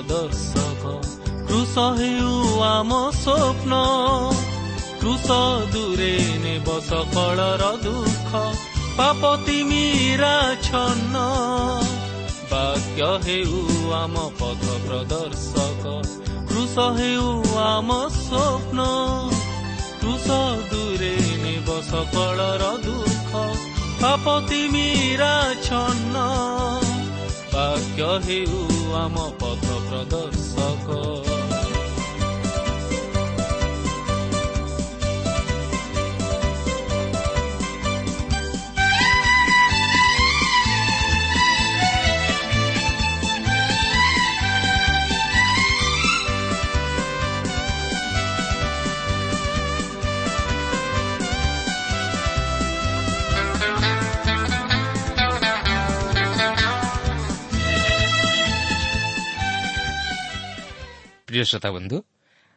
ପଥ ପ୍ରଦର୍ଶକ କୃଷ ହେଉ ଆମ ସ୍ୱପ୍ନ କୃଷ ଦୂରେ ନେବ ସକଳର ଦୁଃଖ ପାପ ତିମିରା ଛନ୍ନ ବାକ୍ୟ ହେଉ ଆମ ପଥ ପ୍ରଦର୍ଶକ କୃଷ ହେଉ ଆମ ସ୍ୱପ୍ନ କୃଷ ଦୂରେ ନେବ ସକଳର ଦୁଃଖ ପାପ ତିମିରା ଛନ୍ନ ବାକ୍ୟ ହେଉ ଆମ ପଥ ପ୍ରଦର୍ଶକ। ପ୍ରିୟ ଶ୍ରୋତା ବନ୍ଧୁ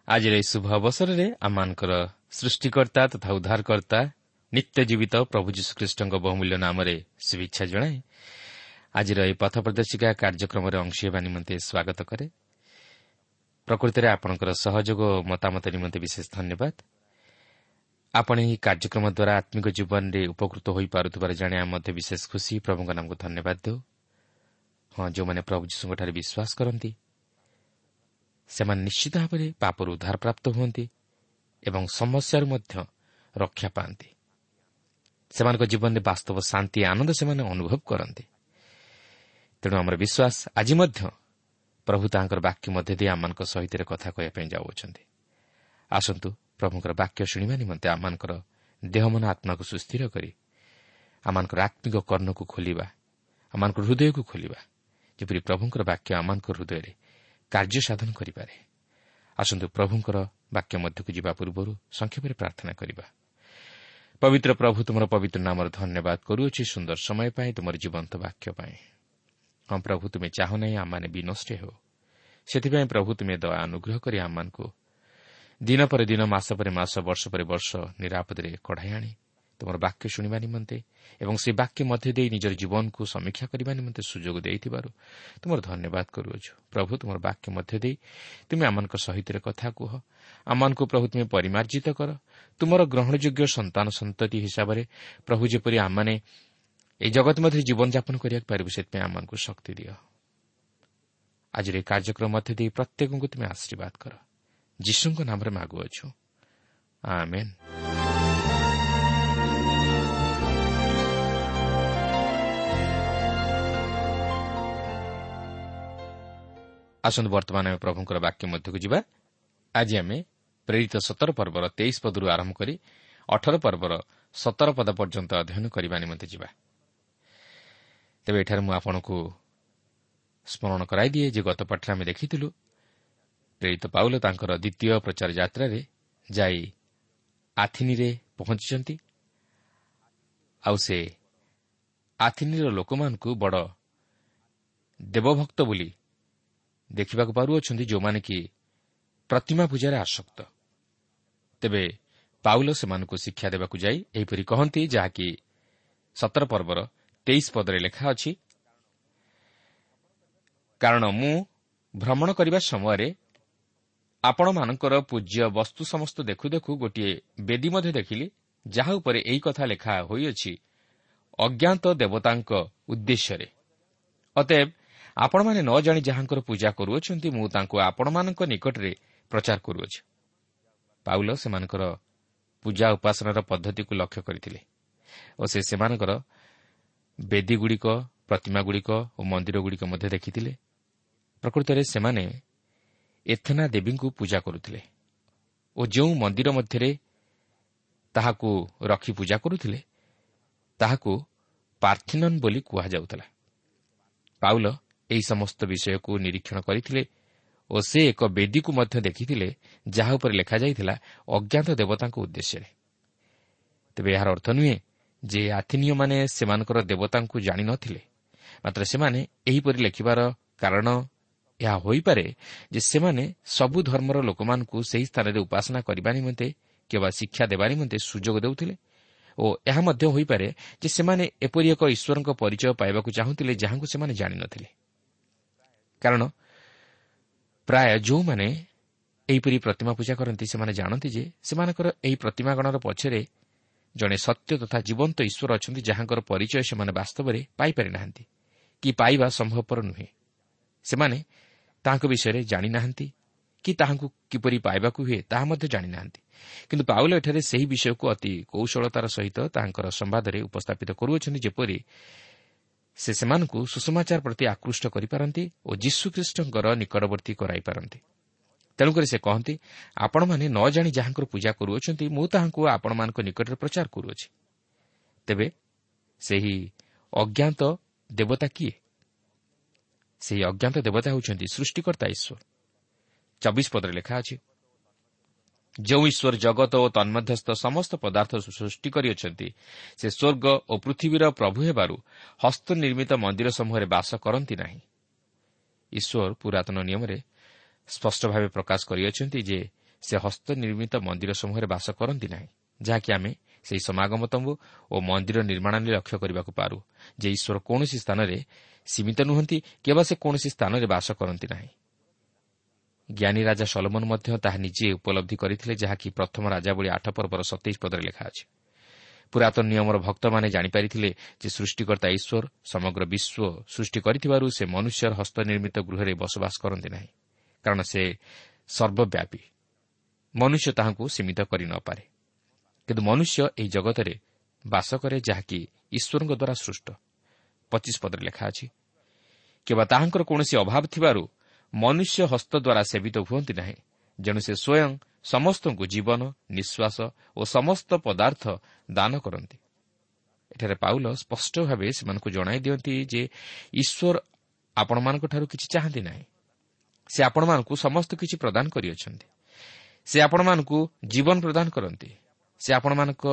ଆଜିର ଏହି ଶୁଭ ଅବସରରେ ଆମମାନଙ୍କର ସୃଷ୍ଟିକର୍ତ୍ତା ତଥା ଉଦ୍ଧାରକର୍ତ୍ତା ନିତ୍ୟ ଜୀବିତ ପ୍ରଭୁ ଯୀଶୁଖ୍ରୀଷ୍ଟଙ୍କ ବହୁମୂଲ୍ୟ ନାମରେ ଶୁଭେଚ୍ଛା ଜଣାଏ ଆଜିର ଏହି ପଥ ପ୍ରଦର୍ଶିକା କାର୍ଯ୍ୟକ୍ରମରେ ଅଂଶ ହେବା ନିମନ୍ତେ ସ୍ୱାଗତ କରେ ପ୍ରକୃତରେ ଆପଣଙ୍କର ସହଯୋଗ ଓ ମତାମତ ନିମନ୍ତେ ବିଶେଷ ଧନ୍ୟବାଦ ଆପଣ ଏହି କାର୍ଯ୍ୟକ୍ରମ ଦ୍ୱାରା ଆତ୍ମିକ ଜୀବନରେ ଉପକୃତ ହୋଇପାରୁଥିବାର ଜାଣି ଆମେ ମଧ୍ୟ ବିଶେଷ ଖୁସି ପ୍ରଭୁଙ୍କ ନାମକୁ ଧନ୍ୟବାଦ ଦେଉ ହଁ ଯେଉଁମାନେ ପ୍ରଭୁ ଯୀଶୁଙ୍କଠାରେ ବିଶ୍ୱାସ କରନ୍ତି ସେମାନେ ନିଶ୍ଚିତ ଭାବରେ ପାପରୁ ଉଦ୍ଧାରପ୍ରାପ୍ତ ହୁଅନ୍ତି ଏବଂ ସମସ୍ୟାରୁ ମଧ୍ୟ ରକ୍ଷା ପାଆନ୍ତି। ସେମାନଙ୍କ ଜୀବନରେ ବାସ୍ତବ ଶାନ୍ତି ଆନନ୍ଦ ସେମାନେ ଅନୁଭବ କରନ୍ତି। ତେଣୁ ଆମର ବିଶ୍ୱାସ ଆଜି ମଧ୍ୟ ପ୍ରଭୁ ତାଙ୍କର ବାକ୍ୟ ମଧ୍ୟ ଦେଇ ଆମମାନଙ୍କ ସହିତ କଥା କହିବା ପାଇଁ ଯାଉଅଛନ୍ତି। ଆସନ୍ତୁ ପ୍ରଭୁଙ୍କର ବାକ୍ୟ ଶୁଣିବା ନିମନ୍ତେ ଆମମାନଙ୍କର ଦେହମନ ଆତ୍ମାକୁ ସୁସ୍ଥିର କରି ଆମମାନଙ୍କର ଆତ୍ମିକ କର୍ଣ୍ଣକୁ ଖୋଲିବା ଆମମାନଙ୍କର ହୃଦୟକୁ ଖୋଲିବା। ଯେପରି ପ୍ରଭୁଙ୍କର ବାକ୍ୟ ଆମମାନଙ୍କ ହୃଦୟରେ କାର୍ଯ୍ୟ ସାଧନ କରିପାରେ। ଆସନ୍ତୁ ପ୍ରଭୁଙ୍କର ବାକ୍ୟ ମଧ୍ୟକୁ ଯିବା ପୂର୍ବରୁ ସଂକ୍ଷେପରେ ପ୍ରାର୍ଥନା କରିବା। ପବିତ୍ର ପ୍ରଭୁ ତୁମର ପବିତ୍ର ନାମର ଧନ୍ୟବାଦ କରୁଅଛି ସୁନ୍ଦର ସମୟ ପାଇଁ ତୁମର ଜୀବନ୍ତ ବାକ୍ୟ ପାଇଁ। ହଁ ପ୍ରଭୁ ତୁମେ ଚାହୁଁ ନାହିଁ ଆମମାନେ ବିନଷ୍ଟ ହେଉ। ସେଥିପାଇଁ ପ୍ରଭୁ ତୁମେ ଦୟା ଅନୁଗ୍ରହ କରି ଆମମାନଙ୍କୁ ଦିନ ପରେ ଦିନ ମାସ ପରେ ମାସ ବର୍ଷ ପରେ ବର୍ଷ ନିରାପଦରେ କଢ଼ାଇ ଆଣି ତୁମର ବାକ୍ୟ ଶୁଣିବା ନିମନ୍ତେ ଏବଂ ସେ ବାକ୍ୟ ମଧ୍ୟ ଦେଇ ନିଜର ଜୀବନକୁ ସମୀକ୍ଷା କରିବା ନିମନ୍ତେ ସୁଯୋଗ ଦେଇଥିବାରୁ ତୁମର ଧନ୍ୟବାଦ କରୁଅଛୁ। ପ୍ରଭୁ ତୁମର ବାକ୍ୟ ମଧ୍ୟ ଦେଇ ତୁମେ ଆମମାନଙ୍କ ସହିତ କଥା କୁହ। ଆମମାନଙ୍କୁ ପ୍ରଭୁ ତୁମେ ପରିମାର୍ଜିତ କର। ତୁମର ଗ୍ରହଣଯୋଗ୍ୟ ସନ୍ତାନ ସନ୍ତତି ହିସାବରେ ପ୍ରଭୁ ଯେପରି ଆମମାନେ ଏହି ଜଗତ ମଧ୍ୟରେ ଜୀବନଯାପନ କରିବାକୁ ପାରିବୁ ସେଥିପାଇଁ ଆମମାନଙ୍କୁ ଶକ୍ତି ଦିଅ। ଆଜିର ଏହି କାର୍ଯ୍ୟକ୍ରମ ମଧ୍ୟ ଦେଇ ପ୍ରତ୍ୟେକଙ୍କୁ ତୁମେ ଆଶୀର୍ବାଦ କର। ଯୀଶୁଙ୍କ ନାମରେ ମାଗୁଅଛୁ। ଆମେନ୍। ଆସନ୍ତୁ ବର୍ତ୍ତମାନ ଆମେ ପ୍ରଭୁଙ୍କର ବାକ୍ୟ ମଧ୍ୟକୁ ଯିବା। ଆଜି ଆମେ ପ୍ରେରିତ ସତର ପର୍ବର ତେଇଶ ପଦରୁ ଆରମ୍ଭ କରି ଅଠର ପର୍ବର ସତର ପଦ ପର୍ଯ୍ୟନ୍ତ ଅଧ୍ୟୟନ କରିବା ନିମନ୍ତେ ଯିବା। ତେବେ ଏଠାରେ ମୁଁ ଆପଣଙ୍କୁ ସ୍ମରଣ କରାଇଦିଏ ଯେ ଗତ ପାଠରେ ଆମେ ଦେଖିଥିଲୁ ପ୍ରେରିତ ପାଉଲ ତାଙ୍କର ଦ୍ୱିତୀୟ ପ୍ରଚାର ଯାତ୍ରାରେ ଯାଇ ଆଥିନିରେ ପହଞ୍ଚିଛନ୍ତି। ଆଉ ସେ ଆଥିନିର ଲୋକମାନଙ୍କୁ ବଡ଼ ଦେବଭକ୍ତ ବୋଲି ଦେଖିବାକୁ ପାରୁଅଛନ୍ତି ଯେଉଁମାନେ କି ପ୍ରତିମା ପୂଜାରେ ଆସକ୍ତ। ତେବେ ପାଉଲ ସେମାନଙ୍କୁ ଶିକ୍ଷା ଦେବାକୁ ଯାଇ ଏହିପରି କହନ୍ତି ଯାହାକି ସତର ପର୍ବର ତେଇଶ ପଦରେ ଲେଖା ଅଛି କାରଣ ମୁଁ ଭ୍ରମଣ କରିବା ସମୟରେ ଆପଣମାନଙ୍କର ପୂଜ୍ୟ ବସ୍ତୁ ସମସ୍ତ ଦେଖୁ ଦେଖୁ ଗୋଟିଏ ବେଦୀ ମଧ୍ୟ ଦେଖିଲି ଯାହା ଉପରେ ଏହି କଥା ଲେଖା ହୋଇଅଛି ଅଜ୍ଞାତ ଦେବତାଙ୍କ ଉଦ୍ଦେଶ୍ୟରେ। ଅତଏବ ଆପଣମାନେ ନ ଜାଣି ଯାହାଙ୍କର ପୂଜା କରୁଅଛନ୍ତି ମୁଁ ତାଙ୍କୁ ଆପଣମାନଙ୍କ ନିକଟରେ ପ୍ରଚାର କରୁଅଛି। ପାଉଲ ସେମାନଙ୍କର ପୂଜା ଉପାସନାର ପଦ୍ଧତିକୁ ଲକ୍ଷ୍ୟ କରିଥିଲେ ଓ ସେ ସେମାନଙ୍କର ବେଦୀଗୁଡ଼ିକ ପ୍ରତିମାଗୁଡ଼ିକ ଓ ମନ୍ଦିରଗୁଡ଼ିକ ମଧ୍ୟ ଦେଖିଥିଲେ। ପ୍ରକୃତରେ ସେମାନେ ଏଥେନା ଦେବୀଙ୍କୁ ପୂଜା କରୁଥିଲେ ଓ ଯେଉଁ ମନ୍ଦିର ମଧ୍ୟରେ ତାହାକୁ ରଖି ପୂଜା କରୁଥିଲେ ତାହାକୁ ପାର୍ଥିନନ୍ ବୋଲି କୁହାଯାଉଥିଲା। ପାଉଲ ଏହି ସମସ୍ତ ବିଷୟକୁ ନିରୀକ୍ଷଣ କରିଥିଲେ ଓ ସେ ଏକ ବେଦୀକୁ ମଧ୍ୟ ଦେଖିଥିଲେ ଯାହା ଉପରେ ଲେଖାଯାଇଥିଲା ଅଜ୍ଞାତ ଦେବତାଙ୍କ ଉଦ୍ଦେଶ୍ୟରେ। ତେବେ ଏହାର ଅର୍ଥ ନୁହେଁ ଯେ ଆଥିନୀୟମାନେ ସେମାନଙ୍କର ଦେବତାଙ୍କୁ ଜାଣିନଥିଲେ ମାତ୍ର ସେମାନେ ଏହିପରି ଲେଖିବାର କାରଣ ଏହା ହୋଇପାରେ ଯେ ସେମାନେ ସବୁ ଧର୍ମର ଲୋକମାନଙ୍କୁ ସେହି ସ୍ଥାନରେ ଉପାସନା କରିବା ନିମନ୍ତେ କିମ୍ବା ଶିକ୍ଷା ଦେବା ନିମନ୍ତେ ସୁଯୋଗ ଦେଉଥିଲେ ଓ ଏହା ମଧ୍ୟ ହୋଇପାରେ ଯେ ସେମାନେ ଏପରି ଏକ ଈଶ୍ୱରଙ୍କ ପରିଚୟ ପାଇବାକୁ ଚାହୁଁଥିଲେ ଯାହାଙ୍କୁ ସେମାନେ ଜାଣିନଥିଲେ କାରଣ ପ୍ରାୟ ଯେଉଁମାନେ ଏହିପରି ପ୍ରତିମା ପୂଜା କରନ୍ତି ସେମାନେ ଜାଣନ୍ତି ଯେ ସେମାନଙ୍କର ଏହି ପ୍ରତିମାଗଣର ପଛରେ ଜଣେ ସତ୍ୟ ତଥା ଜୀବନ୍ତ ଈଶ୍ୱର ଅଛନ୍ତି ଯାହାଙ୍କର ପରିଚୟ ସେମାନେ ବାସ୍ତବରେ ପାଇପାରି ନାହାନ୍ତି କି ପାଇବା ସମ୍ଭବପର ନୁହେଁ। ସେମାନେ ତାହାଙ୍କ ବିଷୟରେ ଜାଣିନାହାନ୍ତି କି ତାହାଙ୍କୁ କିପରି ପାଇବାକୁ ହୁଏ ତାହା ମଧ୍ୟ ଜାଣିନାହାନ୍ତି କିନ୍ତୁ ପାଉଲ ଏଠାରେ ସେହି ବିଷୟକୁ ଅତି କୌଶଳତାର ସହିତ ତାଙ୍କର ସମ୍ବାଦରେ ଉପସ୍ଥାପିତ କରୁଅଛନ୍ତି ଯେପରି ସେ ସେମାନଙ୍କୁ ସୁଷମାଚାର ପ୍ରତି ଆକୃଷ୍ଟ କରିପାରନ୍ତି ଓ ଯୀଶୁଖ୍ରୀଷ୍ଟଙ୍କର ନିକଟବର୍ତ୍ତୀ କରାଇପାରନ୍ତି ତେଣୁକରି ସେ କହନ୍ତି ଆପଣମାନେ ନ ଜାଣି ଯାହାଙ୍କର ପୂଜା କରୁଅଛନ୍ତି ମୁଁ ତାହାଙ୍କୁ ଆପଣମାନଙ୍କ ନିକଟରେ ପ୍ରଚାର କରୁଅଛି। ତେବେ ସେହି ଅଜ୍ଞାତ ଦେବତା କିଏ? ସେହି ଅଜ୍ଞାତ ଦେବତା ହେଉଛନ୍ତି ସୃଷ୍ଟିକର୍ତ୍ତା ଈଶ୍ୱର। ଚବିଶ ପଦରେ ଲେଖା ଅଛି ଯେଉଁ ଈଶ୍ୱର ଜଗତ ଓ ତନ୍ମଧ୍ୟସ୍ଥ ସମସ୍ତ ପଦାର୍ଥ ସୃଷ୍ଟି କରିଅଛନ୍ତି ସେ ସ୍ୱର୍ଗ ଓ ପୃଥିବୀର ପ୍ରଭୁ ହେବାରୁ ହସ୍ତନିର୍ମିତ ମନ୍ଦିର ସମୂହରେ ବାସ କରନ୍ତି ନାହିଁ। ଈଶ୍ୱର ପୁରାତନ ନିୟମରେ ସ୍ପଷ୍ଟ ଭାବେ ପ୍ରକାଶ କରିଅଛନ୍ତି ଯେ ସେ ହସ୍ତନିର୍ମିତ ମନ୍ଦିର ସମୂହରେ ବାସ କରନ୍ତି ନାହିଁ ଯାହାକି ଆମେ ସେହି ସମାଗମ ତମ୍ବୁ ଓ ମନ୍ଦିର ନିର୍ମାଣରେ ଲକ୍ଷ୍ୟ କରିବାକୁ ପାରୁ ଯେ ଈଶ୍ୱର କୌଣସି ସ୍ଥାନରେ ସୀମିତ ନୁହନ୍ତି କିମ୍ବା ସେ କୌଣସି ସ୍ଥାନରେ ବାସ କରନ୍ତି ନାହିଁ। ଜ୍ଞାନୀ ରାଜା ସଲମନ ମଧ୍ୟ ତାହା ନିଜେ ଉପଲବ୍ଧି କରିଥିଲେ ଯାହାକି ପ୍ରଥମ ରାଜା ଭଳି ଆଠ ପର୍ବର ସତେଇଶ ପଦରେ ଲେଖା ଅଛି। ପୁରାତନ ନିୟମର ଭକ୍ତମାନେ ଜାଣିପାରିଥିଲେ ଯେ ସୃଷ୍ଟିକର୍ତ୍ତା ଈଶ୍ୱର ସମଗ୍ର ବିଶ୍ୱ ସୃଷ୍ଟି କରିଥିବାରୁ ସେ ମନୁଷ୍ୟର ହସ୍ତନିର୍ମିତ ଗୃହରେ ବସବାସ କରନ୍ତି ନାହିଁ କାରଣ ସେ ସର୍ବବ୍ୟାପୀ। ମନୁଷ୍ୟ ତାହାଙ୍କୁ ସୀମିତ କରିନପାରେ କିନ୍ତୁ ମନୁଷ୍ୟ ଏହି ଜଗତରେ ବାସ କରେ ଯାହାକି ଈଶ୍ୱରଙ୍କ ଦ୍ୱାରା ସୃଷ୍ଟ। ପଚିଶ ପଦରେ ଲେଖା ଅଛି କିମ୍ବା ତାହାଙ୍କର କୌଣସି ଅଭାବ ଥିବାରୁ ମନୁଷ୍ୟ ହସ୍ତ ଦ୍ୱାରା ସେବିତ ହୁଅନ୍ତି ନାହିଁ ଯେଣୁ ସେ ସ୍ୱୟଂ ସମସ୍ତଙ୍କୁ ଜୀବନ ନିଶ୍ୱାସ ଓ ସମସ୍ତ ପଦାର୍ଥ ଦାନ କରନ୍ତି। ଏଠାରେ ପାଉଲ ସ୍ପଷ୍ଟ ଭାବେ ସେମାନଙ୍କୁ ଜଣାଇ ଦିଅନ୍ତି ଯେ ଈଶ୍ୱର ଆପଣମାନଙ୍କଠାରୁ କିଛି ଚାହାନ୍ତି ନାହିଁ। ସେ ଆପଣମାନଙ୍କୁ ସମସ୍ତ କିଛି ପ୍ରଦାନ କରିଅଛନ୍ତି। ସେ ଆପଣମାନଙ୍କୁ ଜୀବନ ପ୍ରଦାନ କରନ୍ତି। ସେ ଆପଣମାନଙ୍କ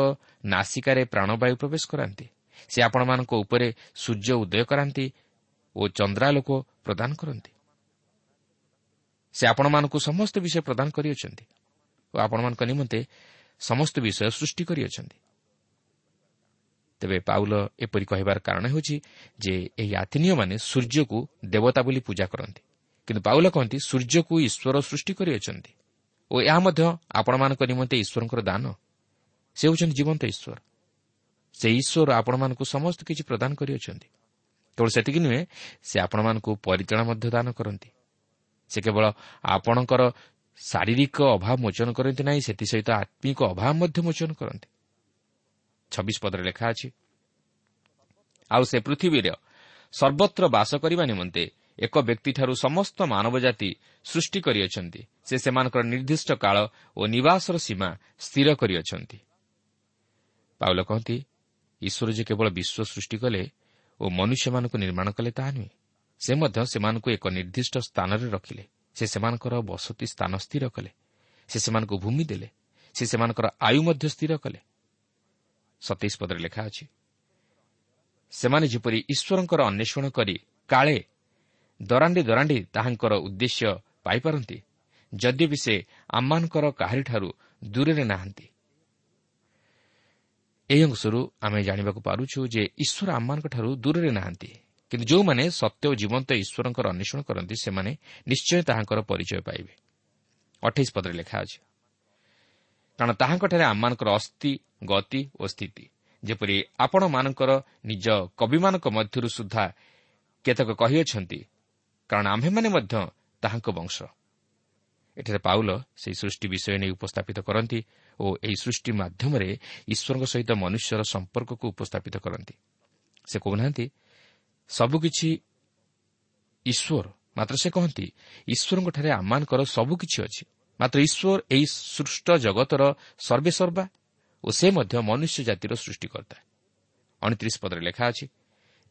ନାସିକାରେ ପ୍ରାଣବାୟୁ ପ୍ରବେଶ କରାନ୍ତି। ସେ ଆପଣମାନଙ୍କ ଉପରେ ସୂର୍ଯ୍ୟ ଉଦୟ କରାନ୍ତି ଓ ଚନ୍ଦ୍ରାଲୋକ ପ୍ରଦାନ କରନ୍ତି। ସେ ଆପଣମାନଙ୍କୁ ସମସ୍ତ ବିଷୟ ପ୍ରଦାନ କରିଅଛନ୍ତି ଓ ଆପଣମାନଙ୍କ ନିମନ୍ତେ ସମସ୍ତ ବିଷୟ ସୃଷ୍ଟି କରିଅଛନ୍ତି। ତେବେ ପାଉଲ ଏପରି କହିବାର କାରଣ ହେଉଛି ଯେ ଏହି ଆଥିନୀୟମାନେ ସୂର୍ଯ୍ୟକୁ ଦେବତା ବୋଲି ପୂଜା କରନ୍ତି। କିନ୍ତୁ ପାଉଲ କହନ୍ତି ସୂର୍ଯ୍ୟକୁ ଈଶ୍ୱର ସୃଷ୍ଟି କରିଅଛନ୍ତି ଓ ଏହା ମଧ୍ୟ ଆପଣମାନଙ୍କ ନିମନ୍ତେ ଈଶ୍ୱରଙ୍କର ଦାନ। ସେ ହେଉଛନ୍ତି ଜୀବନ୍ତ ଈଶ୍ୱର। ସେ ଈଶ୍ୱର ଆପଣମାନଙ୍କୁ ସମସ୍ତ କିଛି ପ୍ରଦାନ କରିଅଛନ୍ତି। କେବଳ ସେତିକି ନୁହେଁ ସେ ଆପଣମାନଙ୍କୁ ପରିଚାଳନା ମଧ୍ୟ ଦାନ କରନ୍ତି। ସେ କେବଳ ଆପଣଙ୍କର ଶାରୀରିକ ଅଭାବ ମୋଚନ କରନ୍ତି ନାହିଁ ସେଥିସହିତ ଆତ୍ମିକ ଅଭାବ ମଧ୍ୟ ମୋଚନ କରନ୍ତି। ଛବିଶ ପଦରେ ଲେଖା ଅଛି ଆଉ ସେ ପୃଥିବୀର ସର୍ବତ୍ର ବାସ କରିବା ନିମନ୍ତେ ଏକ ବ୍ୟକ୍ତିଠାରୁ ସମସ୍ତ ମାନବ ଜାତି ସୃଷ୍ଟି କରିଅଛନ୍ତି। ସେ ସେମାନଙ୍କର ନିର୍ଦ୍ଦିଷ୍ଟ କାଳ ଓ ନିବାସର ସୀମା ସ୍ଥିର କରିଅଛନ୍ତି। ପାଉଲ କହନ୍ତି ଈଶ୍ୱର ଯେ କେବଳ ବିଶ୍ୱ ସୃଷ୍ଟି କଲେ ଓ ମନୁଷ୍ୟମାନଙ୍କୁ ନିର୍ମାଣ କଲେ ତାହା ନୁହେଁ। ସେ ମଧ୍ୟ ସେମାନଙ୍କୁ ଏକ ନିର୍ଦ୍ଦିଷ୍ଟ ସ୍ଥାନରେ ରଖିଲେ। ସେ ସେମାନଙ୍କର ବସତି ସ୍ଥାନ ସ୍ଥିର କଲେ। ସେ ସେମାନଙ୍କୁ ଭୂମି ଦେଲେ। ସେ ସେମାନଙ୍କର ଆୟୁ ମଧ୍ୟ ସ୍ଥିର କଲେ। ସତେଇଶ ପଦରେ ଲେଖା ଅଛି ସେମାନେ ଯେପରି ଈଶ୍ୱରଙ୍କର ଅନ୍ୱେଷଣ କରି କାଳେ ଦରାଣ୍ଡି ଦରାଣ୍ଡି ତାହାଙ୍କର ଉଦ୍ଦେଶ୍ୟ ପାଇପାରନ୍ତି ଯଦି ବି ସେ ଆମମାନଙ୍କର କାହାରିଠାରୁ ଦୂରରେ ନାହାନ୍ତି। ଏହି ଅଂଶରୁ ଆମେ ଜାଣିବାକୁ ପାରୁଛୁ ଯେ ଈଶ୍ୱର ଆମମାନଙ୍କଠାରୁ ଦୂରରେ ନାହାନ୍ତି। କିନ୍ତୁ ଯେଉଁମାନେ ସତ୍ୟ ଓ ଜୀବନ୍ତ ଈଶ୍ୱରଙ୍କର ଅନ୍ୱେଷଣ କରନ୍ତି ସେମାନେ ନିଶ୍ଚୟ ତାହାଙ୍କର ପରିଚୟ ପାଇବେ। ଅଠେଇଶ ପଦରେ ଲେଖା ଅଛି କାରଣ ତାହାଙ୍କଠାରେ ଆମମାନଙ୍କର ଅସ୍ଥି ଗତି ଓ ସ୍ଥିତି ଯେପରି ଆପଣମାନଙ୍କର ନିଜ କବିମାନଙ୍କ ମଧ୍ୟରୁ ସୁଦ୍ଧା କେତେକ କହିଅଛନ୍ତି କାରଣ ଆମ୍ଭେମାନେ ମଧ୍ୟ ତାହାଙ୍କ ବଂଶ। ଏଠାରେ ପାଉଲ ସେହି ସୃଷ୍ଟି ବିଷୟ ନେଇ ଉପସ୍ଥାପିତ କରନ୍ତି ଓ ଏହି ସୃଷ୍ଟି ମାଧ୍ୟମରେ ଈଶ୍ୱରଙ୍କ ସହିତ ମନୁଷ୍ୟର ସମ୍ପର୍କକୁ ଉପସ୍ଥାପିତ କରନ୍ତି। ସେ କହୁନାହାନ୍ତି ସବୁକିଛି ଈଶ୍ୱର। ମାତ୍ର ସେ କହନ୍ତି ଈଶ୍ୱରଙ୍କଠାରେ ଆମମାନଙ୍କର ସବୁକିଛି ଅଛି। ମାତ୍ର ଈଶ୍ୱର ଏହି ସୃଷ୍ଟ ଜଗତର ସର୍ବେସର୍ବା ଓ ସେ ମଧ୍ୟ ମନୁଷ୍ୟ ଜାତିର ସୃଷ୍ଟିକର୍ତ୍ତା। ଅଣତିରିଶ ପଦରେ ଲେଖା ଅଛି